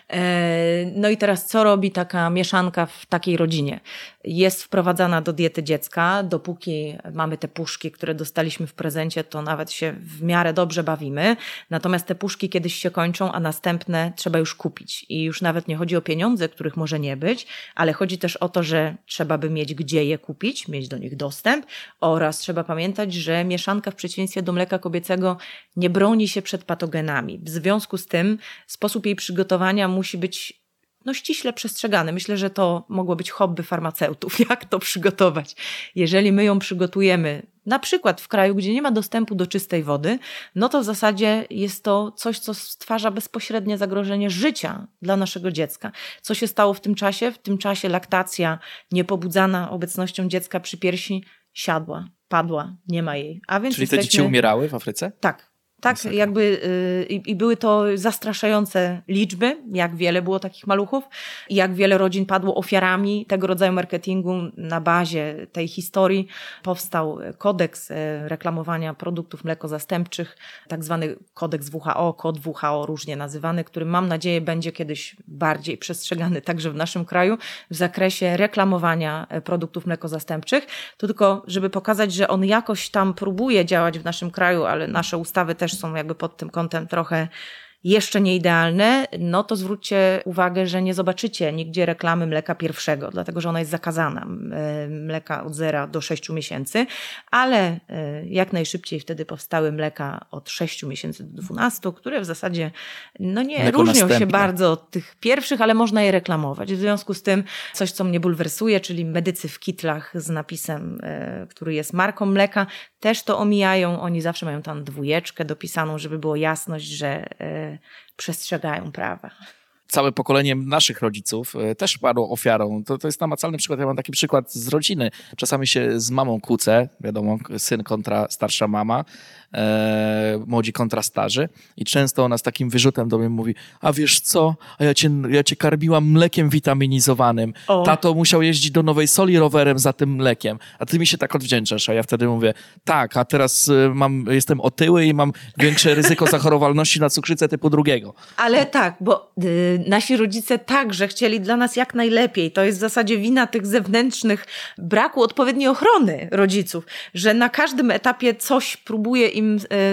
Speaker 1: E, No i teraz co robi taka mieszanka w takiej rodzinie? Jest wprowadzana do diety dziecka, dopóki mamy te puszki, które dostaliśmy w prezencie, to nawet się w miarę dobrze bawimy. Natomiast te puszki kiedyś się kończą, a następne trzeba już kupić. I już nawet nie chodzi o pieniądze, których może nie być, ale chodzi też o to, że trzeba by mieć gdzie je kupić, mieć do nich dostęp oraz trzeba pamiętać, że mieszanka w przeciwieństwie do mleka kobiecego nie broni się przed patogenami. W związku z tym sposób jej przygotowania musi być no, ściśle przestrzegany. Myślę, że to mogło być hobby farmaceutów, jak to przygotować. Jeżeli my ją przygotujemy, na przykład w kraju, gdzie nie ma dostępu do czystej wody, no to w zasadzie jest to coś, co stwarza bezpośrednie zagrożenie życia dla naszego dziecka. Co się stało w tym czasie? W tym czasie laktacja niepobudzana obecnością dziecka przy piersi siadła, padła, nie ma jej. A więc
Speaker 2: Czyli te
Speaker 1: jesteśmy...
Speaker 2: dzieci umierały w Afryce?
Speaker 1: Tak. Tak,
Speaker 2: Masakra.
Speaker 1: jakby y, i i były to zastraszające liczby, jak wiele było takich maluchów i jak wiele rodzin padło ofiarami tego rodzaju marketingu. Na bazie tej historii powstał kodeks y, reklamowania produktów mlekozastępczych, tak zwany kodeks WHO, kod WHO różnie nazywany, który mam nadzieję będzie kiedyś bardziej przestrzegany także w naszym kraju w zakresie reklamowania e, produktów mlekozastępczych. To tylko, żeby pokazać, że on jakoś tam próbuje działać w naszym kraju, ale nasze ustawy też są jakby pod tym kątem trochę jeszcze nieidealne, no to zwróćcie uwagę, że nie zobaczycie nigdzie reklamy mleka pierwszego, dlatego że ona jest zakazana, e, mleka od 0 do 6 miesięcy, ale e, jak najszybciej wtedy powstały mleka od 6 miesięcy do 12, które w zasadzie no nie
Speaker 2: Mleko
Speaker 1: różnią się
Speaker 2: następne.
Speaker 1: bardzo od tych pierwszych, ale można je reklamować. W związku z tym coś, co mnie bulwersuje, czyli medycy w kitlach z napisem, e, który jest marką mleka, też to omijają. Oni zawsze mają tam dwójeczkę dopisaną, żeby było jasność, że przestrzegają prawa.
Speaker 2: całe pokolenie naszych rodziców e, też padło ofiarą. To, to jest namacalny przykład. Ja mam taki przykład z rodziny. Czasami się z mamą kłócę, wiadomo, syn kontra starsza mama, e, młodzi kontra starzy i często ona z takim wyrzutem do mnie mówi, a wiesz co, a ja cię, ja cię karmiłam mlekiem witaminizowanym.
Speaker 1: O.
Speaker 2: Tato musiał jeździć do Nowej Soli rowerem za tym mlekiem, a ty mi się tak odwdzięczasz, a ja wtedy mówię, tak, a teraz e, mam, jestem otyły i mam większe ryzyko zachorowalności na cukrzycę typu drugiego.
Speaker 1: Ale tak, bo y, nasi rodzice także chcieli dla nas jak najlepiej. To jest w zasadzie wina tych zewnętrznych braku odpowiedniej ochrony rodziców, że na każdym etapie coś próbuje im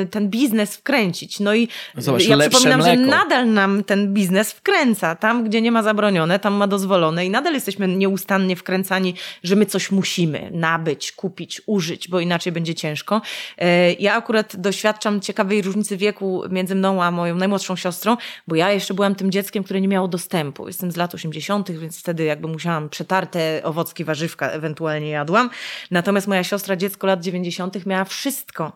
Speaker 1: y, ten biznes wkręcić. No i
Speaker 2: Zobacz,
Speaker 1: ja przypominam, że
Speaker 2: mleko.
Speaker 1: nadal nam ten biznes wkręca. Tam, gdzie nie ma zabronione, tam ma dozwolone i nadal jesteśmy nieustannie wkręcani, że my coś musimy nabyć, kupić, użyć, bo inaczej będzie ciężko. E, Ja akurat doświadczam ciekawej różnicy wieku między mną a moją najmłodszą siostrą, bo ja jeszcze byłam tym dzieckiem, które nie miało dostępu. Jestem z lat 80., więc wtedy jakby musiałam przetarte owocki, warzywka ewentualnie jadłam. Natomiast moja siostra, dziecko lat 90., miała wszystko.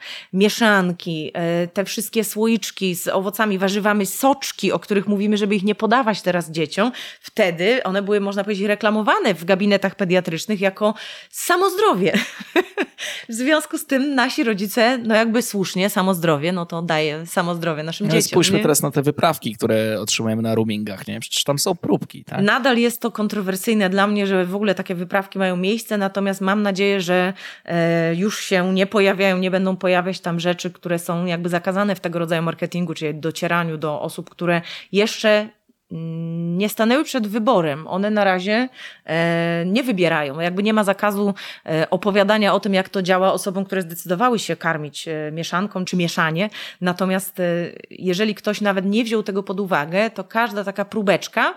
Speaker 1: Mieszanki, e, te wszystkie słoiczki z owocami, warzywami, soczki, o których mówimy, żeby ich nie podawać teraz dzieciom. Wtedy one były, można powiedzieć, reklamowane w gabinetach pediatrycznych jako samozdrowie. w związku z tym nasi rodzice, no jakby słusznie, samozdrowie, no to daje samozdrowie naszym
Speaker 2: Ale
Speaker 1: dzieciom.
Speaker 2: spójrzmy
Speaker 1: nie?
Speaker 2: teraz na te wyprawki, które otrzymujemy na roomingach, nie? Przecież tam są próbki, tak?
Speaker 1: Nadal jest to kontrowersyjne dla mnie, że w ogóle takie wyprawki mają miejsce, natomiast mam nadzieję, że e, już się nie pojawiają, nie będą pojawiać tam rzeczy, które są jakby zakazane w tego rodzaju marketingu, czyli docieraniu do osób, które jeszcze mm, nie stanęły przed wyborem. One na razie e, nie wybierają. Jakby nie ma zakazu e, opowiadania o tym, jak to działa osobom, które zdecydowały się karmić e, mieszanką czy mieszanie. Natomiast jeżeli ktoś nawet nie wziął tego pod uwagę, to każda taka próbeczka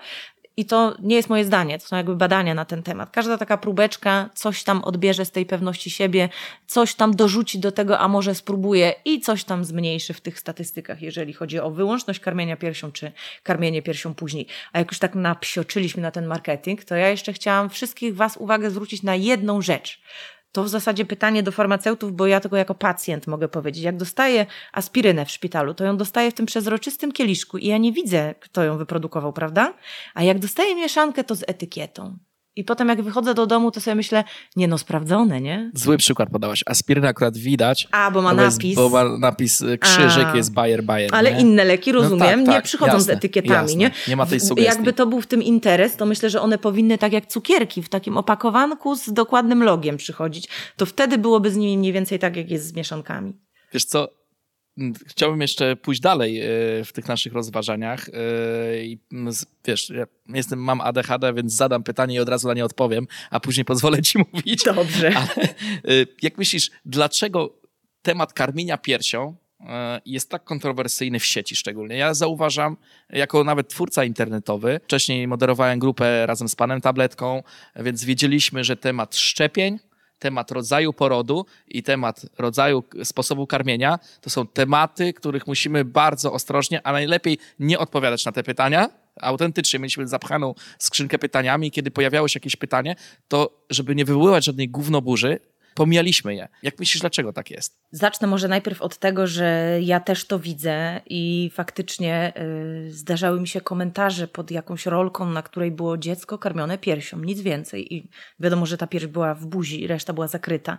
Speaker 1: i to nie jest moje zdanie, to są jakby badania na ten temat. Każda taka próbeczka coś tam odbierze z tej pewności siebie, coś tam dorzuci do tego, a może spróbuje i coś tam zmniejszy w tych statystykach, jeżeli chodzi o wyłączność karmienia piersią czy karmienie piersią później. A jak już tak napsioczyliśmy na ten marketing, to ja jeszcze chciałam wszystkich Was uwagę zwrócić na jedną rzecz. To w zasadzie pytanie do farmaceutów, bo ja tego jako pacjent mogę powiedzieć. Jak dostaję aspirynę w szpitalu, to ją dostaję w tym przezroczystym kieliszku i ja nie widzę, kto ją wyprodukował, prawda? A jak dostaję mieszankę, to z etykietą. I potem jak wychodzę do domu, to sobie myślę, nie no, sprawdzone, nie?
Speaker 2: Zły przykład podałaś. Aspirynę akurat widać.
Speaker 1: A, bo ma
Speaker 2: bo jest-
Speaker 1: napis.
Speaker 2: Bo ma napis y, krzyżyk,
Speaker 1: A.
Speaker 2: jest Bayer, Bayer.
Speaker 1: Ale
Speaker 2: nie?
Speaker 1: inne leki,
Speaker 2: No
Speaker 1: rozumiem,
Speaker 2: tak,
Speaker 1: nie
Speaker 2: tak,
Speaker 1: przychodzą
Speaker 2: jasne,
Speaker 1: z etykietami,
Speaker 2: jasne.
Speaker 1: nie?
Speaker 2: Nie ma tej sugestii.
Speaker 1: Jakby to był w tym interes, to myślę, że one powinny tak jak cukierki w takim opakowanku z dokładnym logiem przychodzić. To wtedy byłoby z nimi mniej więcej tak, jak jest z mieszankami.
Speaker 2: Wiesz co, chciałbym jeszcze pójść dalej y, w tych naszych rozważaniach. y, I wiesz, ja jestem, mam ADHD, więc zadam pytanie i od razu na nie odpowiem, a później pozwolę ci mówić.
Speaker 1: Dobrze.
Speaker 2: Ale y, jak myślisz, dlaczego temat karmienia piersią jest tak kontrowersyjny w sieci szczególnie? Ja zauważam, jako nawet twórca internetowy, wcześniej moderowałem grupę razem z panem Tabletką, więc wiedzieliśmy, że temat szczepień, temat rodzaju porodu i temat rodzaju sposobu karmienia to są tematy, których musimy bardzo ostrożnie, a najlepiej nie odpowiadać na te pytania. Autentycznie mieliśmy zapchaną skrzynkę pytaniami kiedy pojawiało się jakieś pytanie, to żeby nie wywoływać żadnej gównoburzy, pomijaliśmy je. Jak myślisz, dlaczego tak jest?
Speaker 1: Zacznę może najpierw od tego, że ja też to widzę i faktycznie y, zdarzały mi się komentarze pod jakąś rolką, na której było dziecko karmione piersią, nic więcej. I wiadomo, że ta pierś była w buzi, reszta była zakryta.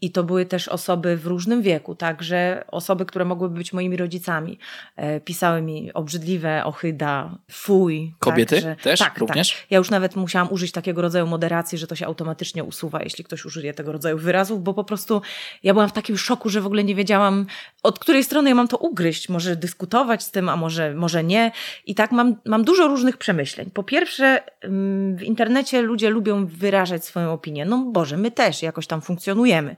Speaker 1: I to były też osoby w różnym wieku, także osoby, które mogłyby być moimi rodzicami. E, pisały mi obrzydliwe, ochyda, fuj.
Speaker 2: Kobiety
Speaker 1: tak,
Speaker 2: też
Speaker 1: tak,
Speaker 2: również?
Speaker 1: Tak. Ja już nawet musiałam użyć takiego rodzaju moderacji, że to się automatycznie usuwa, jeśli ktoś użyje tego rodzaju wyrazów, bo po prostu ja byłam w takim szoku, że w ogóle nie wiedziałam, od której strony ja mam to ugryźć. Może dyskutować z tym, a może, może nie. I tak mam, mam dużo różnych przemyśleń. Po pierwsze, mm, w internecie ludzie lubią wyrażać swoją opinię. No Boże, my też jakoś tam funkcjonujemy.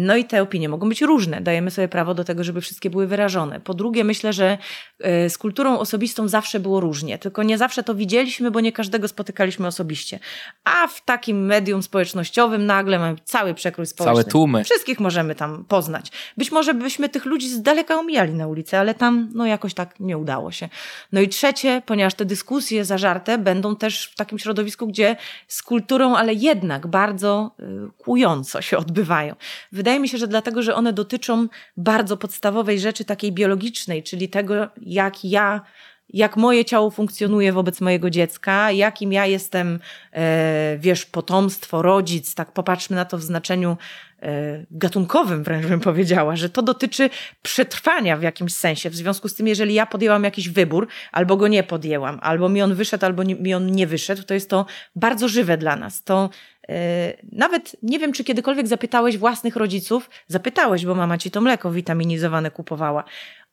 Speaker 1: No i te opinie mogą być różne. Dajemy sobie prawo do tego, żeby wszystkie były wyrażone. Po drugie, myślę, że e, z kulturą osobistą zawsze było różnie. Tylko nie zawsze to widzieliśmy, bo nie każdego spotykaliśmy osobiście. A w takim medium społecznościowym nagle mamy cały przekrój
Speaker 2: Całe tłumy.
Speaker 1: Wszystkich możemy tam poznać. Być może byśmy tych ludzi z daleka omijali na ulicy, ale tam no jakoś tak nie udało się. No i trzecie, ponieważ te dyskusje zażarte będą też w takim środowisku, gdzie z kulturą, ale jednak bardzo y, kłująco się odbywają. Wydaje mi się, że dlatego, że one dotyczą bardzo podstawowej rzeczy takiej biologicznej, czyli tego, jak ja jak moje ciało funkcjonuje wobec mojego dziecka, jakim ja jestem, e, wiesz, potomstwo, rodzic, tak popatrzmy na to w znaczeniu e, gatunkowym, wręcz bym powiedziała, że to dotyczy przetrwania w jakimś sensie. W związku z tym, jeżeli ja podjęłam jakiś wybór, albo go nie podjęłam, albo mi on wyszedł, albo nie, mi on nie wyszedł, to jest to bardzo żywe dla nas. To e, nawet nie wiem, czy kiedykolwiek zapytałeś własnych rodziców, zapytałeś, bo mama ci to mleko witaminizowane kupowała.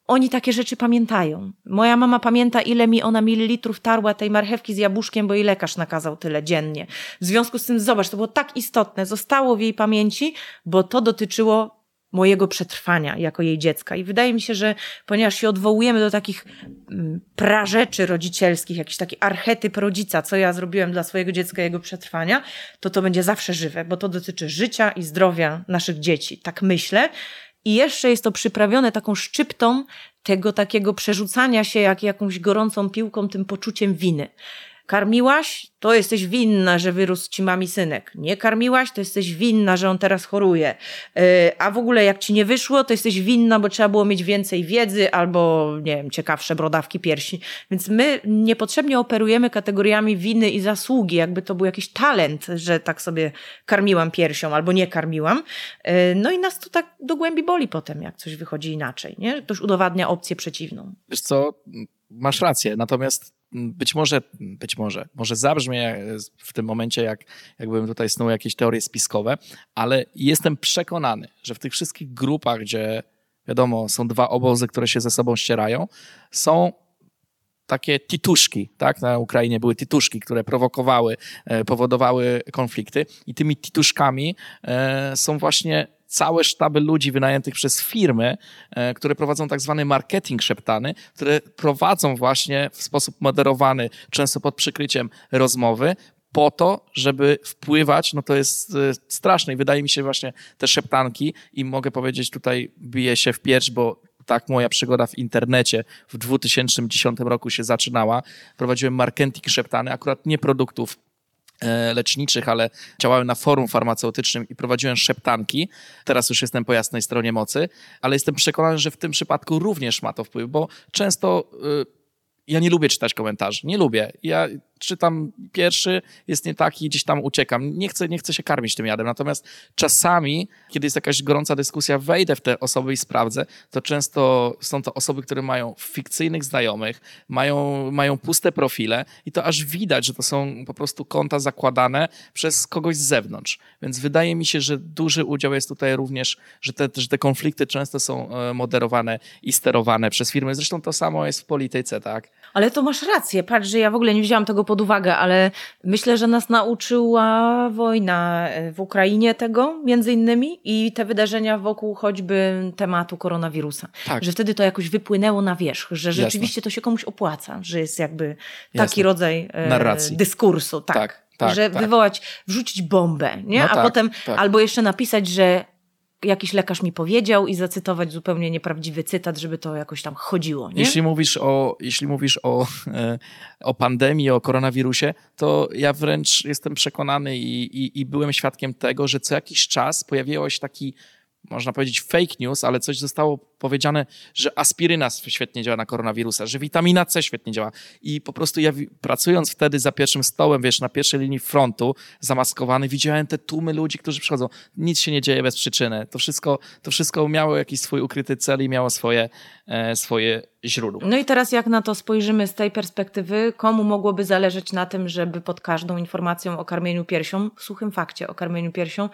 Speaker 1: Oni takie rzeczy pamiętają. Moja mama pamięta, ile mi ona mililitrów tarła tej marchewki z jabłuszkiem, bo jej lekarz nakazał tyle dziennie. W związku z tym, zobacz, to było tak istotne, zostało w jej pamięci, bo to dotyczyło mojego przetrwania jako jej dziecka. I wydaje mi się, że ponieważ się odwołujemy do takich mm, prażeczy rodzicielskich, jakiś taki archetyp rodzica, co ja zrobiłem dla swojego dziecka, jego przetrwania, to to będzie zawsze żywe, bo to dotyczy życia i zdrowia naszych dzieci. Tak myślę. I jeszcze jest to przyprawione taką szczyptą tego takiego przerzucania się jak jakąś gorącą piłką tym poczuciem winy. Karmiłaś, to jesteś winna, że wyrósł ci mami synek. Nie karmiłaś, to jesteś winna, że on teraz choruje. Yy, a w ogóle jak ci nie wyszło, to jesteś winna, bo trzeba było mieć więcej wiedzy albo, nie wiem, ciekawsze brodawki piersi. Więc my niepotrzebnie operujemy kategoriami winy i zasługi, jakby to był jakiś talent, że tak sobie karmiłam piersią albo nie karmiłam. Yy, no i nas to tak do głębi boli potem, jak coś wychodzi inaczej, nie? Ktoś udowadnia opcję przeciwną.
Speaker 2: Wiesz co, masz rację, natomiast być może, być może, może zabrzmie w tym momencie, jak, jakbym tutaj snuł jakieś teorie spiskowe, ale jestem przekonany, że w tych wszystkich grupach, gdzie wiadomo, są dwa obozy, które się ze sobą ścierają, są takie tituszki, tak? Na Ukrainie były tituszki, które prowokowały, e, powodowały konflikty i tymi tituszkami e, są właśnie całe sztaby ludzi wynajętych przez firmy, e, które prowadzą tak zwany marketing szeptany, które prowadzą właśnie w sposób moderowany, często pod przykryciem rozmowy, po to, żeby wpływać, no to jest e, straszne i wydaje mi się właśnie te szeptanki i mogę powiedzieć tutaj biję się w pierś, bo tak moja przygoda w internecie w 2010 roku się zaczynała. Prowadziłem marketing szeptany, akurat nie produktów leczniczych, ale działałem na forum farmaceutycznym i prowadziłem szeptanki. Teraz już jestem po jasnej stronie mocy, ale jestem przekonany, że w tym przypadku również ma to wpływ, bo często y, ja nie lubię czytać komentarzy. Nie lubię. Ja czytam pierwszy, jest nie taki, gdzieś tam uciekam. Nie chcę, nie chcę się karmić tym jadem. Natomiast czasami, kiedy jest jakaś gorąca dyskusja, wejdę w te osoby i sprawdzę, to często są to osoby, które mają fikcyjnych znajomych, mają, mają puste profile i to aż widać, że to są po prostu konta zakładane przez kogoś z zewnątrz. Więc wydaje mi się, że duży udział jest tutaj również, że te, że te konflikty często są e, moderowane i sterowane przez firmy. Zresztą to samo jest w polityce, tak?
Speaker 1: Ale to masz rację. Patrz, że ja w ogóle nie wzięłam tego pod uwagę, ale myślę, że nas nauczyła wojna e, w Ukrainie tego, między innymi, i te wydarzenia wokół choćby tematu koronawirusa. Tak. Że wtedy to jakoś wypłynęło na wierzch, że rzeczywiście Jasne. to się komuś opłaca, że jest jakby taki Jasne. rodzaj e, Narracji. dyskursu. Tak. tak. Tak, że tak. wywołać, wrzucić bombę, nie? No a tak, potem tak. albo jeszcze napisać, że jakiś lekarz mi powiedział i zacytować zupełnie nieprawdziwy cytat, żeby to jakoś tam chodziło. Nie?
Speaker 2: Jeśli mówisz, o, jeśli mówisz o, e, o pandemii, o koronawirusie, to ja wręcz jestem przekonany i, i, i byłem świadkiem tego, że co jakiś czas pojawiło się taki można powiedzieć fake news, ale coś zostało powiedziane, że aspiryna świetnie działa na koronawirusa, że witamina C świetnie działa. I po prostu ja pracując wtedy za pierwszym stołem, wiesz, na pierwszej linii frontu, zamaskowany, widziałem te tłumy ludzi, którzy przychodzą. Nic się nie dzieje bez przyczyny. To wszystko, to wszystko miało jakiś swój ukryty cel i miało swoje, e, swoje źródło.
Speaker 1: No i teraz jak na to spojrzymy z tej perspektywy, komu mogłoby zależeć na tym, żeby pod każdą informacją o karmieniu piersią, suchym fakcie o karmieniu piersią,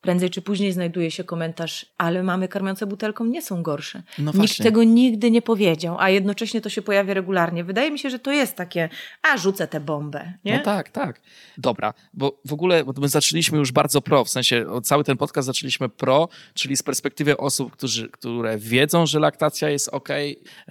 Speaker 1: prędzej czy później znajduje się komentarz, ale mamy karmiące butelką nie są gorsze. No Nikt tego nigdy nie powiedział, a jednocześnie to się pojawia regularnie. Wydaje mi się, że to jest takie, a rzucę tę bombę. Nie?
Speaker 2: No tak, tak. Dobra, bo w ogóle bo my zaczęliśmy już bardzo pro, w sensie cały ten podcast zaczęliśmy pro, czyli z perspektywy osób, którzy, które wiedzą, że laktacja jest ok,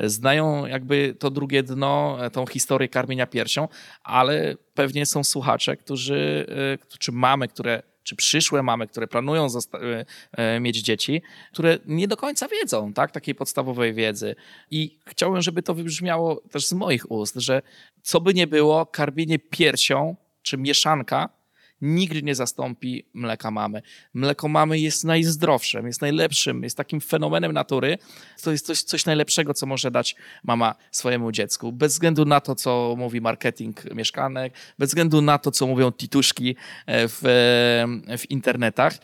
Speaker 2: znają jakby to drugie dno, tą historię karmienia piersią, ale pewnie są słuchacze, którzy, e, czy mamy, które czy przyszłe mamy, które planują e, e, mieć dzieci, które nie do końca wiedzą tak, takiej podstawowej wiedzy. I chciałbym, żeby to wybrzmiało też z moich ust, że co by nie było, karmienie piersią czy mieszanka nigdy nie zastąpi mleka mamy. Mleko mamy jest najzdrowszym, jest najlepszym, jest takim fenomenem natury. To jest coś, coś najlepszego, co może dać mama swojemu dziecku. Bez względu na to, co mówi marketing mieszkanek, bez względu na to, co mówią tituszki e, w, e, w internetach.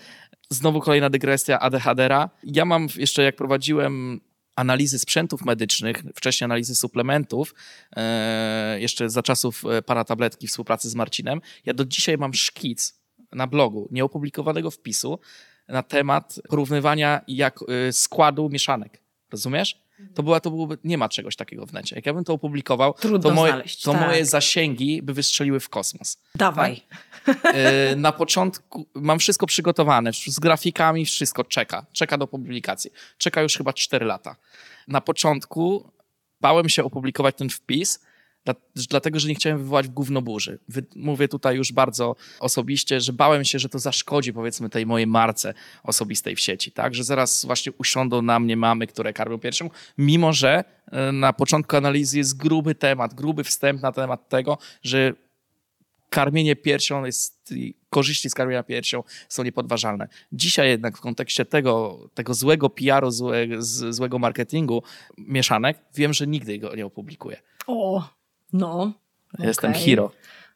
Speaker 2: Znowu kolejna dygresja ADHD-a. Ja mam jeszcze, jak prowadziłem analizy sprzętów medycznych, wcześniej analizy suplementów, e, jeszcze za czasów e, paratabletki współpracy z Marcinem. Ja do dzisiaj mam szkic na blogu nieopublikowanego wpisu na temat porównywania jak, e, składu mieszanek. Rozumiesz? To, była, to byłoby, nie ma czegoś takiego w necie. Jak ja bym to opublikował,
Speaker 1: Trudno
Speaker 2: to, moje,
Speaker 1: znaleźć,
Speaker 2: to tak. moje zasięgi by wystrzeliły w kosmos.
Speaker 1: Dawaj.
Speaker 2: Tak? Na początku mam wszystko przygotowane, z grafikami wszystko czeka. Czeka do publikacji. Czeka już chyba 4 lata. Na początku bałem się opublikować ten wpis, dlatego, że nie chciałem wywołać gówno burzy. Mówię tutaj już bardzo osobiście, że bałem się, że to zaszkodzi powiedzmy tej mojej marce osobistej w sieci, tak? Że zaraz właśnie usiądą na mnie mamy, które karmią piersią, mimo że e, na początku analizy jest gruby temat, gruby wstęp na temat tego, że karmienie piersią jest, korzyści z karmienia piersią są niepodważalne. Dzisiaj jednak w kontekście tego, tego złego PR-u, złego marketingu mieszanek, wiem, że nigdy go nie opublikuję.
Speaker 1: O, no.
Speaker 2: Jestem okay. hero.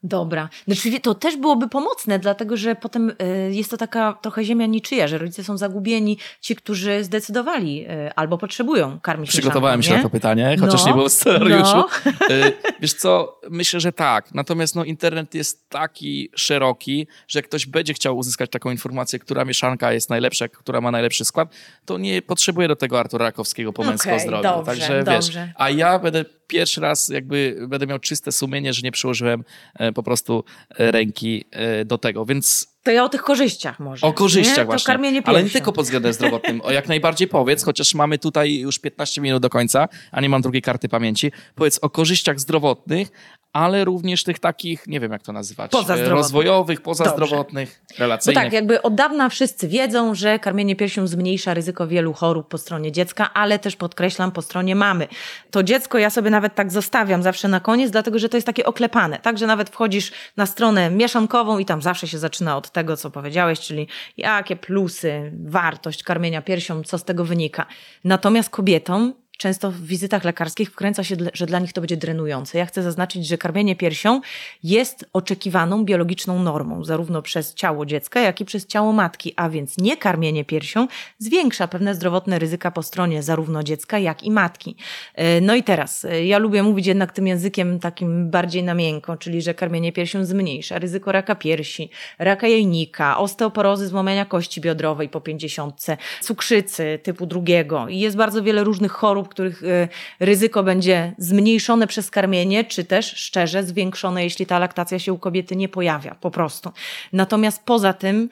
Speaker 1: Dobra. Znaczy, to też byłoby pomocne, dlatego że potem y, jest to taka trochę ziemia niczyja, że rodzice są zagubieni, ci, którzy zdecydowali y, albo potrzebują karmić
Speaker 2: Przygotowałem się na to pytanie, chociaż no, nie było w scenariuszu. No. Y, wiesz co, myślę, że tak. Natomiast no, internet jest taki szeroki, że jak ktoś będzie chciał uzyskać taką informację, która mieszanka jest najlepsza, która ma najlepszy skład, to nie potrzebuje do tego Artura Rakowskiego po męsko okay, zdrowiu.
Speaker 1: Dobrze, Także dobrze. wiesz,
Speaker 2: a ja będę pierwszy raz jakby będę miał czyste sumienie, że nie przyłożyłem e, po prostu e, ręki e, do tego, więc...
Speaker 1: To ja o tych korzyściach może.
Speaker 2: O korzyściach nie? właśnie. karmienie Ale nie tylko pod względem zdrowotnym. O jak najbardziej powiedz, chociaż mamy tutaj już 15 minut do końca, a nie mam drugiej karty pamięci. Powiedz o korzyściach zdrowotnych, ale również tych takich, nie wiem jak to nazywać, rozwojowych, pozazdrowotnych, Dobrze. relacyjnych.
Speaker 1: Bo tak, jakby od dawna wszyscy wiedzą, że karmienie piersią zmniejsza ryzyko wielu chorób po stronie dziecka, ale też podkreślam po stronie mamy. To dziecko ja sobie nawet tak zostawiam zawsze na koniec, dlatego że to jest takie oklepane, tak, że nawet wchodzisz na stronę mieszankową i tam zawsze się zaczyna od tego, co powiedziałeś, czyli jakie plusy, wartość karmienia piersią, co z tego wynika. Natomiast kobietom często w wizytach lekarskich wkręca się, że dla nich to będzie drenujące. Ja chcę zaznaczyć, że karmienie piersią jest oczekiwaną biologiczną normą, zarówno przez ciało dziecka, jak i przez ciało matki, a więc nie karmienie piersią zwiększa pewne zdrowotne ryzyka po stronie zarówno dziecka, jak i matki. E, no i teraz, e, ja lubię mówić jednak tym językiem takim bardziej na miękko, czyli że karmienie piersią zmniejsza ryzyko raka piersi, raka jajnika, osteoporozy, złamania kości biodrowej po pięćdziesiątce, cukrzycy typu drugiego i jest bardzo wiele różnych chorób, chorób, których y, ryzyko będzie zmniejszone przez karmienie, czy też szczerze zwiększone, jeśli ta laktacja się u kobiety nie pojawia, po prostu. Natomiast poza tym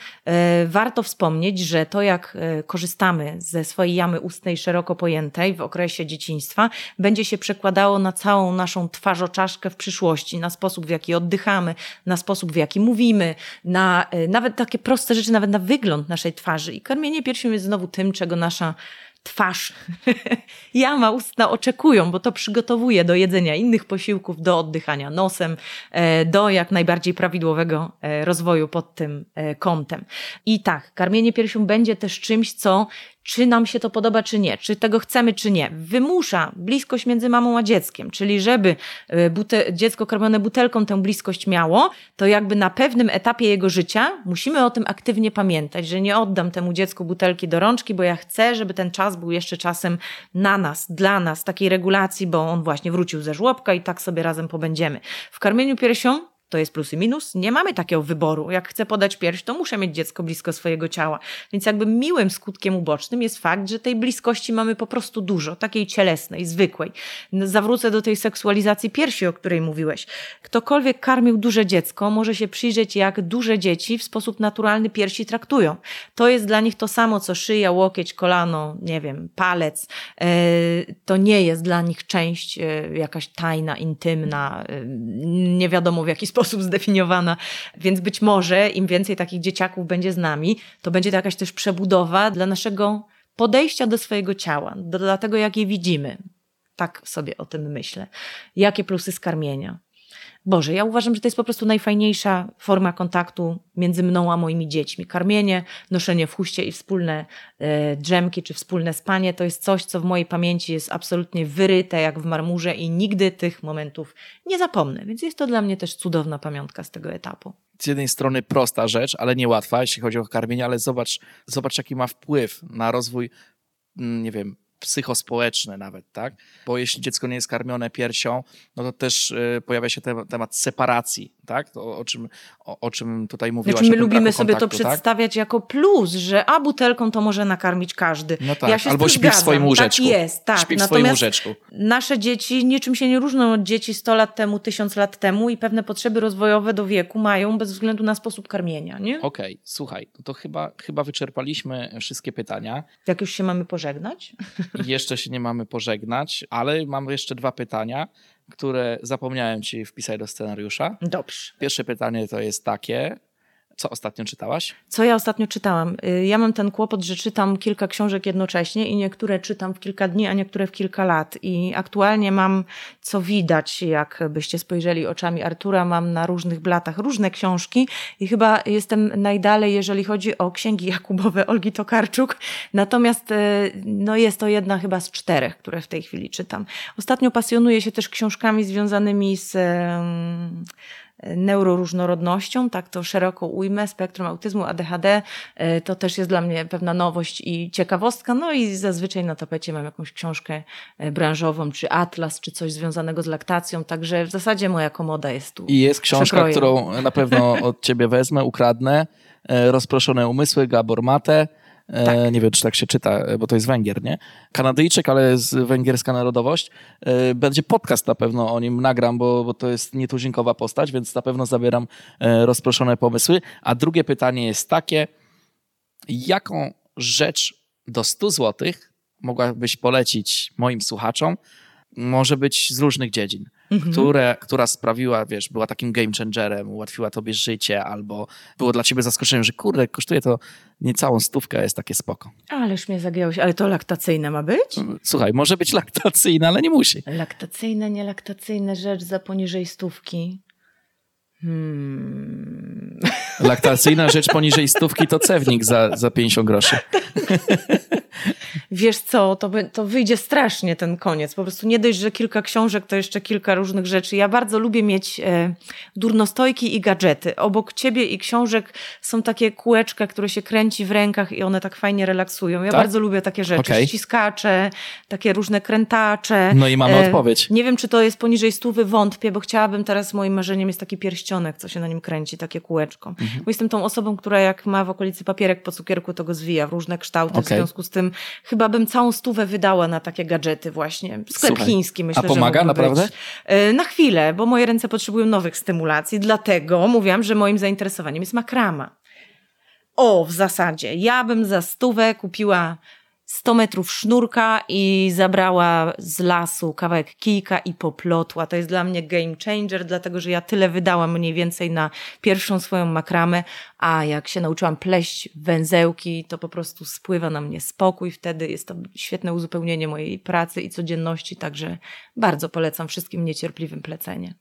Speaker 1: y, warto wspomnieć, że to jak y, korzystamy ze swojej jamy ustnej szeroko pojętej w okresie dzieciństwa, będzie się przekładało na całą naszą twarzoczaszkę w przyszłości, na sposób, w jaki oddychamy, na sposób, w jaki mówimy, na nawet takie proste rzeczy, nawet na wygląd naszej twarzy. I karmienie piersią jest znowu tym, czego nasza twarz, jama ustna oczekują, bo to przygotowuje do jedzenia innych posiłków, do oddychania nosem, e, do jak najbardziej prawidłowego e, rozwoju pod tym e, kątem. I tak, karmienie piersią będzie też czymś, co czy nam się to podoba, czy nie, czy tego chcemy, czy nie. Wymusza bliskość między mamą a dzieckiem, czyli żeby e, bute- dziecko karmione butelką tę bliskość miało, to jakby na pewnym etapie jego życia musimy o tym aktywnie pamiętać, że nie oddam temu dziecku butelki do rączki, bo ja chcę, żeby ten czas był jeszcze czasem na nas, dla nas, takiej regulacji, bo on właśnie wrócił ze żłobka i tak sobie razem pobędziemy. W karmieniu piersią to jest plus i minus. Nie mamy takiego wyboru. Jak chcę podać pierś, to muszę mieć dziecko blisko swojego ciała. Więc jakby miłym skutkiem ubocznym jest fakt, że tej bliskości mamy po prostu dużo, takiej cielesnej, zwykłej. Zawrócę do tej seksualizacji piersi, o której mówiłeś. Ktokolwiek karmił duże dziecko, może się przyjrzeć, jak duże dzieci w sposób naturalny piersi traktują. To jest dla nich to samo, co szyja, łokieć, kolano, nie wiem, palec. E, to nie jest dla nich część e, jakaś tajna, intymna, e, nie wiadomo w jaki sposób sposób zdefiniowana, więc być może im więcej takich dzieciaków będzie z nami, to będzie to jakaś też przebudowa dla naszego podejścia do swojego ciała, do, do tego, jak je widzimy. Tak sobie o tym myślę. Jakie plusy skarmienia? Boże, ja uważam, że to jest po prostu najfajniejsza forma kontaktu między mną a moimi dziećmi. Karmienie, noszenie w chuście i wspólne e, drzemki czy wspólne spanie to jest coś, co w mojej pamięci jest absolutnie wyryte jak w marmurze i nigdy tych momentów nie zapomnę. Więc jest to dla mnie też cudowna pamiątka z tego etapu.
Speaker 2: Z jednej strony prosta rzecz, ale niełatwa, jeśli chodzi o karmienie, ale zobacz, zobacz jaki ma wpływ na rozwój, mm, nie wiem, psychospołeczne nawet, tak? Bo jeśli dziecko nie jest karmione piersią, no to też y, pojawia się temat separacji, tak? To, o, czym, o, o czym tutaj mówiłaś.
Speaker 1: Znaczy my lubimy sobie to tak? przedstawiać jako plus, że a butelką to może nakarmić każdy.
Speaker 2: No tak, ja się albo śpi w swoim łóżeczku.
Speaker 1: Tak jest, tak.
Speaker 2: Śpi w Natomiast swoim łóżeczku.
Speaker 1: nasze dzieci niczym się nie różnią od dzieci 100 lat temu, 1000 lat temu i pewne potrzeby rozwojowe do wieku mają bez względu na sposób karmienia, nie?
Speaker 2: Okej, okay, słuchaj, to chyba, chyba wyczerpaliśmy wszystkie pytania.
Speaker 1: Jak już się mamy pożegnać?
Speaker 2: Jeszcze się nie mamy pożegnać, ale mamy jeszcze dwa pytania. Które zapomniałem ci wpisać do scenariusza.
Speaker 1: Dobrze.
Speaker 2: Pierwsze pytanie to jest takie, co ostatnio czytałaś?
Speaker 1: Co ja ostatnio czytałam? Y, Ja mam ten kłopot, że czytam kilka książek jednocześnie i niektóre czytam w kilka dni, a niektóre w kilka lat. I aktualnie mam, co widać, jakbyście spojrzeli oczami Artura, mam na różnych blatach różne książki i chyba jestem najdalej, jeżeli chodzi o księgi Jakubowe Olgi Tokarczuk. Natomiast y, no jest to jedna chyba z czterech, które w tej chwili czytam. Ostatnio pasjonuję się też książkami związanymi z... neuroróżnorodnością, tak to szeroko ujmę, spektrum autyzmu, ADHD, e, to też jest dla mnie pewna nowość i ciekawostka, no i zazwyczaj na tapecie mam jakąś książkę e, branżową, czy atlas, czy coś związanego z laktacją, także w zasadzie moja komoda jest tu.
Speaker 2: I jest książka,
Speaker 1: przekrojem.
Speaker 2: którą na pewno od ciebie wezmę, ukradnę. E, Rozproszone umysły, Gabor Mate. E,
Speaker 1: Tak.
Speaker 2: Nie wiem, czy tak się czyta, e, bo to jest Węgier, nie? Kanadyjczyk, ale z węgierska narodowość. E, Będzie podcast na pewno o nim nagram, bo, bo to jest nietuzinkowa postać, więc na pewno zabieram rozproszone pomysły. A drugie pytanie jest takie, jaką rzecz do 100 złotych mogłabyś polecić moim słuchaczom? Może być z różnych dziedzin, które, która sprawiła, wiesz, była takim game changerem, ułatwiła tobie życie, albo było dla ciebie zaskoczeniem, że kurde, kosztuje to niecałą stówkę, jest takie spoko.
Speaker 1: Ależ mnie zagiąłeś, ale to laktacyjne ma być?
Speaker 2: Słuchaj, może być laktacyjne, ale nie musi.
Speaker 1: Laktacyjne, nielaktacyjne rzecz za poniżej stówki. Hmm.
Speaker 2: Laktacyjna rzecz poniżej stówki to cewnik za, za 50 groszy.
Speaker 1: Wiesz co, to, by, to wyjdzie strasznie ten koniec. Po prostu nie dość, że kilka książek, to jeszcze kilka różnych rzeczy. Ja bardzo lubię mieć e, durnostojki i gadżety. Obok ciebie i książek są takie kółeczka, które się kręci w rękach i one tak fajnie relaksują. Ja
Speaker 2: Tak?
Speaker 1: bardzo lubię takie rzeczy.
Speaker 2: Okej.
Speaker 1: Ściskacze, takie różne krętacze.
Speaker 2: No i mamy
Speaker 1: E,
Speaker 2: odpowiedź.
Speaker 1: Nie wiem, czy to jest poniżej stówy, wątpię, bo chciałabym teraz, moim marzeniem jest taki pierścionek, co się na nim kręci, takie kółeczko.
Speaker 2: Mhm.
Speaker 1: Bo jestem tą osobą, która jak ma w okolicy papierek po cukierku, to go zwija w różne kształty. W
Speaker 2: Okej.
Speaker 1: związku z tym chyba bym całą stówę wydała na takie gadżety właśnie. Sklep
Speaker 2: Słuchaj,
Speaker 1: chiński myślę,
Speaker 2: a pomaga
Speaker 1: że
Speaker 2: naprawdę?
Speaker 1: Być. E, Na chwilę, bo moje ręce potrzebują nowych stymulacji, dlatego mówiłam, że moim zainteresowaniem jest makrama. O, w zasadzie. Ja bym za stówę kupiła 100 metrów sznurka i zabrała z lasu kawałek kijka i poplotła. To jest dla mnie game changer, dlatego że ja tyle wydałam mniej więcej na pierwszą swoją makramę, a jak się nauczyłam pleść węzełki, to po prostu spływa na mnie spokój. Wtedy jest to świetne uzupełnienie mojej pracy i codzienności, także bardzo polecam wszystkim niecierpliwym plecenie.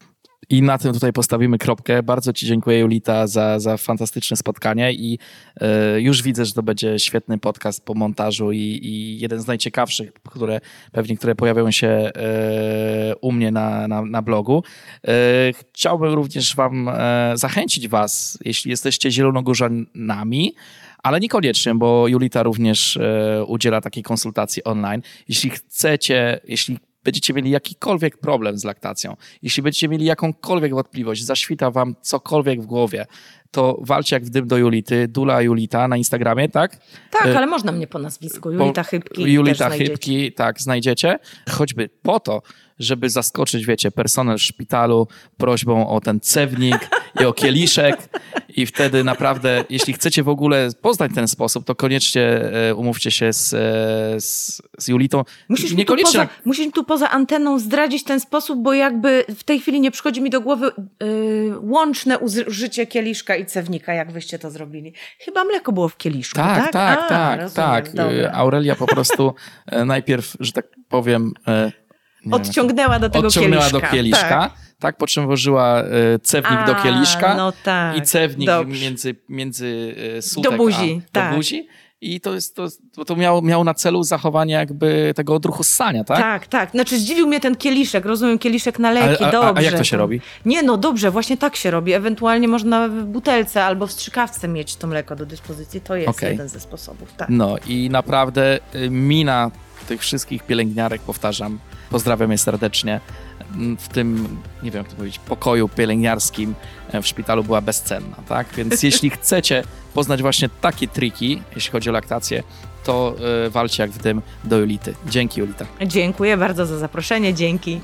Speaker 2: I na tym tutaj postawimy kropkę. Bardzo Ci dziękuję, Julita, za, za fantastyczne spotkanie i e, już widzę, że to będzie świetny podcast po montażu i, i jeden z najciekawszych, które pewnie, które pojawią się e, u mnie na, na, na blogu. E, chciałbym również Wam zachęcić Was, jeśli jesteście zielonogórzanami, ale niekoniecznie, bo Julita również udziela takiej konsultacji online. Jeśli chcecie, jeśli będziecie mieli jakikolwiek problem z laktacją, jeśli będziecie mieli jakąkolwiek wątpliwość, zaświta wam cokolwiek w głowie, to walcie jak w dym do Julity, Dula Julita na Instagramie, tak?
Speaker 1: Tak,
Speaker 2: E,
Speaker 1: ale można mnie po nazwisku.
Speaker 2: Po-
Speaker 1: Julita Chybki.
Speaker 2: Julita
Speaker 1: znajdziecie.
Speaker 2: Chybki, tak, znajdziecie. Choćby po to, żeby zaskoczyć, wiecie, personel w szpitalu prośbą o ten cewnik i o kieliszek. I wtedy naprawdę, jeśli chcecie w ogóle poznać ten sposób, to koniecznie e, umówcie się z, e, z, z Julitą.
Speaker 1: Musisz mi, tu poza, musisz mi tu poza anteną zdradzić ten sposób, bo jakby w tej chwili nie przychodzi mi do głowy yy, łączne użycie kieliszka i cewnika, jak wyście to zrobili. Chyba mleko było w kieliszku, tak?
Speaker 2: Tak, tak,
Speaker 1: A,
Speaker 2: tak,
Speaker 1: rozumiem,
Speaker 2: tak.
Speaker 1: dobra.
Speaker 2: Y, Aurelia po prostu e, najpierw, że tak powiem. e,
Speaker 1: Odciągnęła do tego
Speaker 2: odciągnęła
Speaker 1: kieliszka.
Speaker 2: do kieliszka.
Speaker 1: Tak.
Speaker 2: Tak, po czym włożyła e, cewnik
Speaker 1: A,
Speaker 2: do kieliszka
Speaker 1: no tak,
Speaker 2: i cewnik
Speaker 1: dobrze.
Speaker 2: między, między sutek
Speaker 1: Do buzi,
Speaker 2: a,
Speaker 1: tak.
Speaker 2: do buzi. I to jest to, to miało, miało na celu zachowanie jakby tego odruchu ssania, tak?
Speaker 1: Tak, tak. Znaczy zdziwił mnie ten kieliszek. Rozumiem, kieliszek na leki,
Speaker 2: a- a
Speaker 1: dobrze.
Speaker 2: jak to się robi?
Speaker 1: Nie, no dobrze, właśnie tak się robi. Ewentualnie można w butelce albo w strzykawce mieć to mleko do dyspozycji. To jest
Speaker 2: Okej.
Speaker 1: jeden ze sposobów, tak.
Speaker 2: No i naprawdę y, mina tych wszystkich pielęgniarek, powtarzam, pozdrawiam je serdecznie, w tym, nie wiem jak to powiedzieć, pokoju pielęgniarskim e, w szpitalu była bezcenna, tak? Więc jeśli chcecie poznać właśnie takie triki, jeśli chodzi o laktację, to y, walcie jak w tym do Julity. Dzięki Julita.
Speaker 1: Dziękuję bardzo za zaproszenie, dzięki.